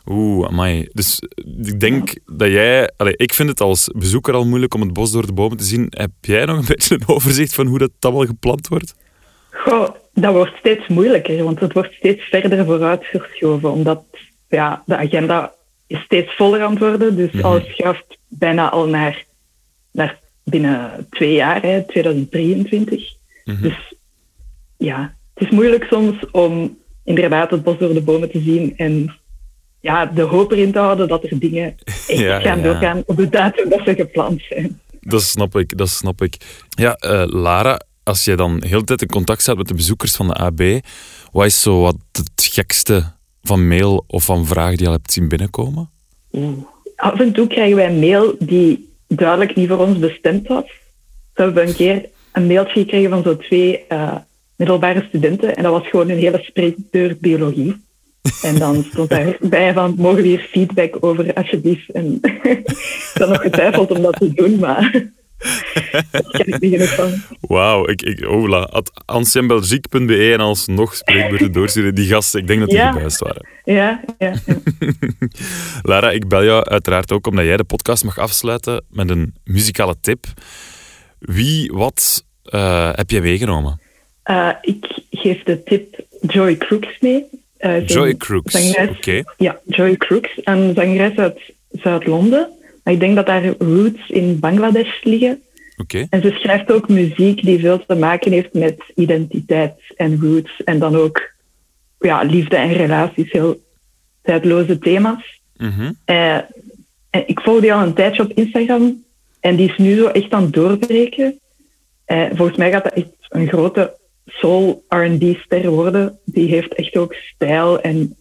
Speaker 1: Oeh, amai. Dus ik denk dat jij... Allee, ik vind het als bezoeker al moeilijk om het bos door de bomen te zien. Heb jij nog een beetje een overzicht van hoe dat allemaal gepland wordt?
Speaker 9: Goh, dat wordt steeds moeilijker, want het wordt steeds verder vooruit verschoven. Omdat ja, de agenda is steeds voller aan het worden. Dus
Speaker 1: Mhm.
Speaker 9: alles schuift bijna al naar, naar binnen twee jaar, hè, 2023.
Speaker 1: Mhm.
Speaker 9: Dus ja, het is moeilijk soms om inderdaad het bos door de bomen te zien en ja, de hoop erin te houden dat er dingen echt
Speaker 1: Ja,
Speaker 9: gaan
Speaker 1: ja.
Speaker 9: doorgaan op de datum dat ze gepland zijn.
Speaker 1: Dat snap ik, dat snap ik. Ja, eh, Lara, als je dan heel de tijd in contact staat met de bezoekers van de AB, wat is zo wat het gekste van mail of van vragen die je al hebt zien binnenkomen?
Speaker 9: Af en toe krijgen wij een mail die duidelijk niet voor ons bestemd was. We hebben een keer een mailtje gekregen van zo twee eh, middelbare studenten en dat was gewoon een hele spreekdeur biologie. En dan stond daarbij van, mogen we hier feedback over alsjeblieft? En ik had nog getwijfeld om dat te doen, maar daar ken ik niet genoeg van.
Speaker 1: Wauw, ik, ik, oh, at en alsnog spreekbeurten doorsturen. Die gasten, ik denk dat die
Speaker 9: Ja.
Speaker 1: gebuist waren.
Speaker 9: Ja, ja, ja.
Speaker 1: Lara, ik bel jou uiteraard ook omdat jij de podcast mag afsluiten met een muzikale tip. Wie, wat eh, heb jij meegenomen?
Speaker 9: Eh, ik geef de tip Joy Crooks mee. Eh,
Speaker 1: Joy Crooks, oké.
Speaker 9: Ja, Joy Crooks, een zangeres uit Zuid-Londen. Maar ik denk dat haar roots in Bangladesh liggen. En ze schrijft ook muziek die veel te maken heeft met identiteit en roots. En dan ook ja, liefde en relaties, heel tijdloze thema's.
Speaker 1: Mhm.
Speaker 9: Eh, en ik volg die al een tijdje op Instagram. En die is nu zo echt aan het doorbreken. Eh, volgens mij gaat dat echt een grote soul R&B-ster worden. Die heeft echt ook stijl en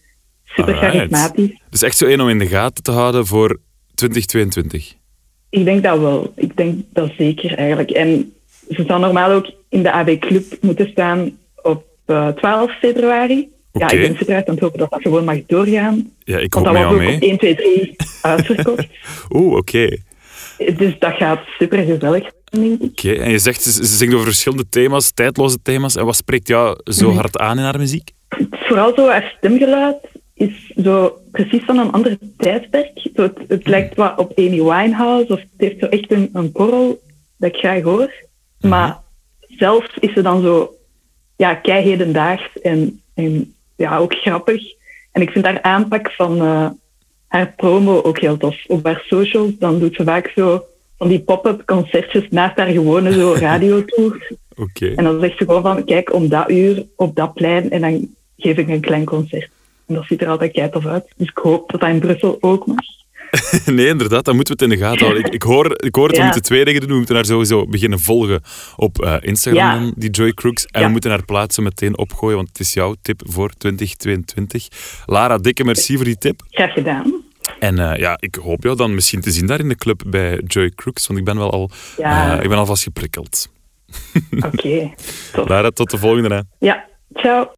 Speaker 9: super charismatisch.
Speaker 1: Dus echt zo één om in de gaten te houden voor 2022.
Speaker 9: Ik denk dat wel. Ik denk dat zeker eigenlijk. En ze zou normaal ook in de AB Club moeten staan op eh, 12 februari. Ja, ik ben super uit aan het hopen dat dat gewoon mag doorgaan.
Speaker 1: Ja, ik
Speaker 9: Want dat
Speaker 1: met
Speaker 9: was
Speaker 1: jou
Speaker 9: ook
Speaker 1: mee.
Speaker 9: op 1, 2, 3 uitverkocht.
Speaker 1: Oeh, oké.
Speaker 9: dus dat gaat super gezellig, ik.
Speaker 1: Oké, en je zegt, ze, ze zingt over verschillende thema's, tijdloze thema's. En wat spreekt jou zo
Speaker 9: Mhm.
Speaker 1: hard aan in haar muziek?
Speaker 9: Vooral zo haar stemgeluid is zo precies van een ander tijdperk. Zo het, het lijkt wat op Amy Winehouse, of het heeft zo echt een, een korrel dat ik graag hoor. Maar zelf is ze dan zo, ja, kei hedendaags en, en ja, ook grappig. En ik vind haar aanpak van eh, haar promo ook heel tof. Op haar socials, dan doet ze vaak zo van die pop-up concertjes naast haar gewone zo radiotours.
Speaker 1: Oké.
Speaker 9: En dan zegt ze gewoon van, kijk, om dat uur op dat plein en dan geef ik een klein concert. En dat ziet er altijd kei tof uit. Dus ik hoop dat dat in Brussel ook mag.
Speaker 1: Nee, inderdaad, dan moeten we het in de gaten houden. Ik, ik hoor, ik hoor het, we moeten twee dingen doen. We moeten haar sowieso beginnen volgen op eh, Instagram,
Speaker 9: Ja.
Speaker 1: die Joy Crooks. En
Speaker 9: Ja.
Speaker 1: we moeten haar plaatsen meteen opgooien, want het is jouw tip voor 2022. Lara, dikke merci voor die tip.
Speaker 9: Graag gedaan.
Speaker 1: En eh, ja, ik hoop jou dan misschien te zien daar in de club bij Joy Crooks, want ik ben wel al, eh, ik ben alvast geprikkeld.
Speaker 9: Oké.
Speaker 1: Lara, tot de volgende. Hè.
Speaker 9: Ja, ciao.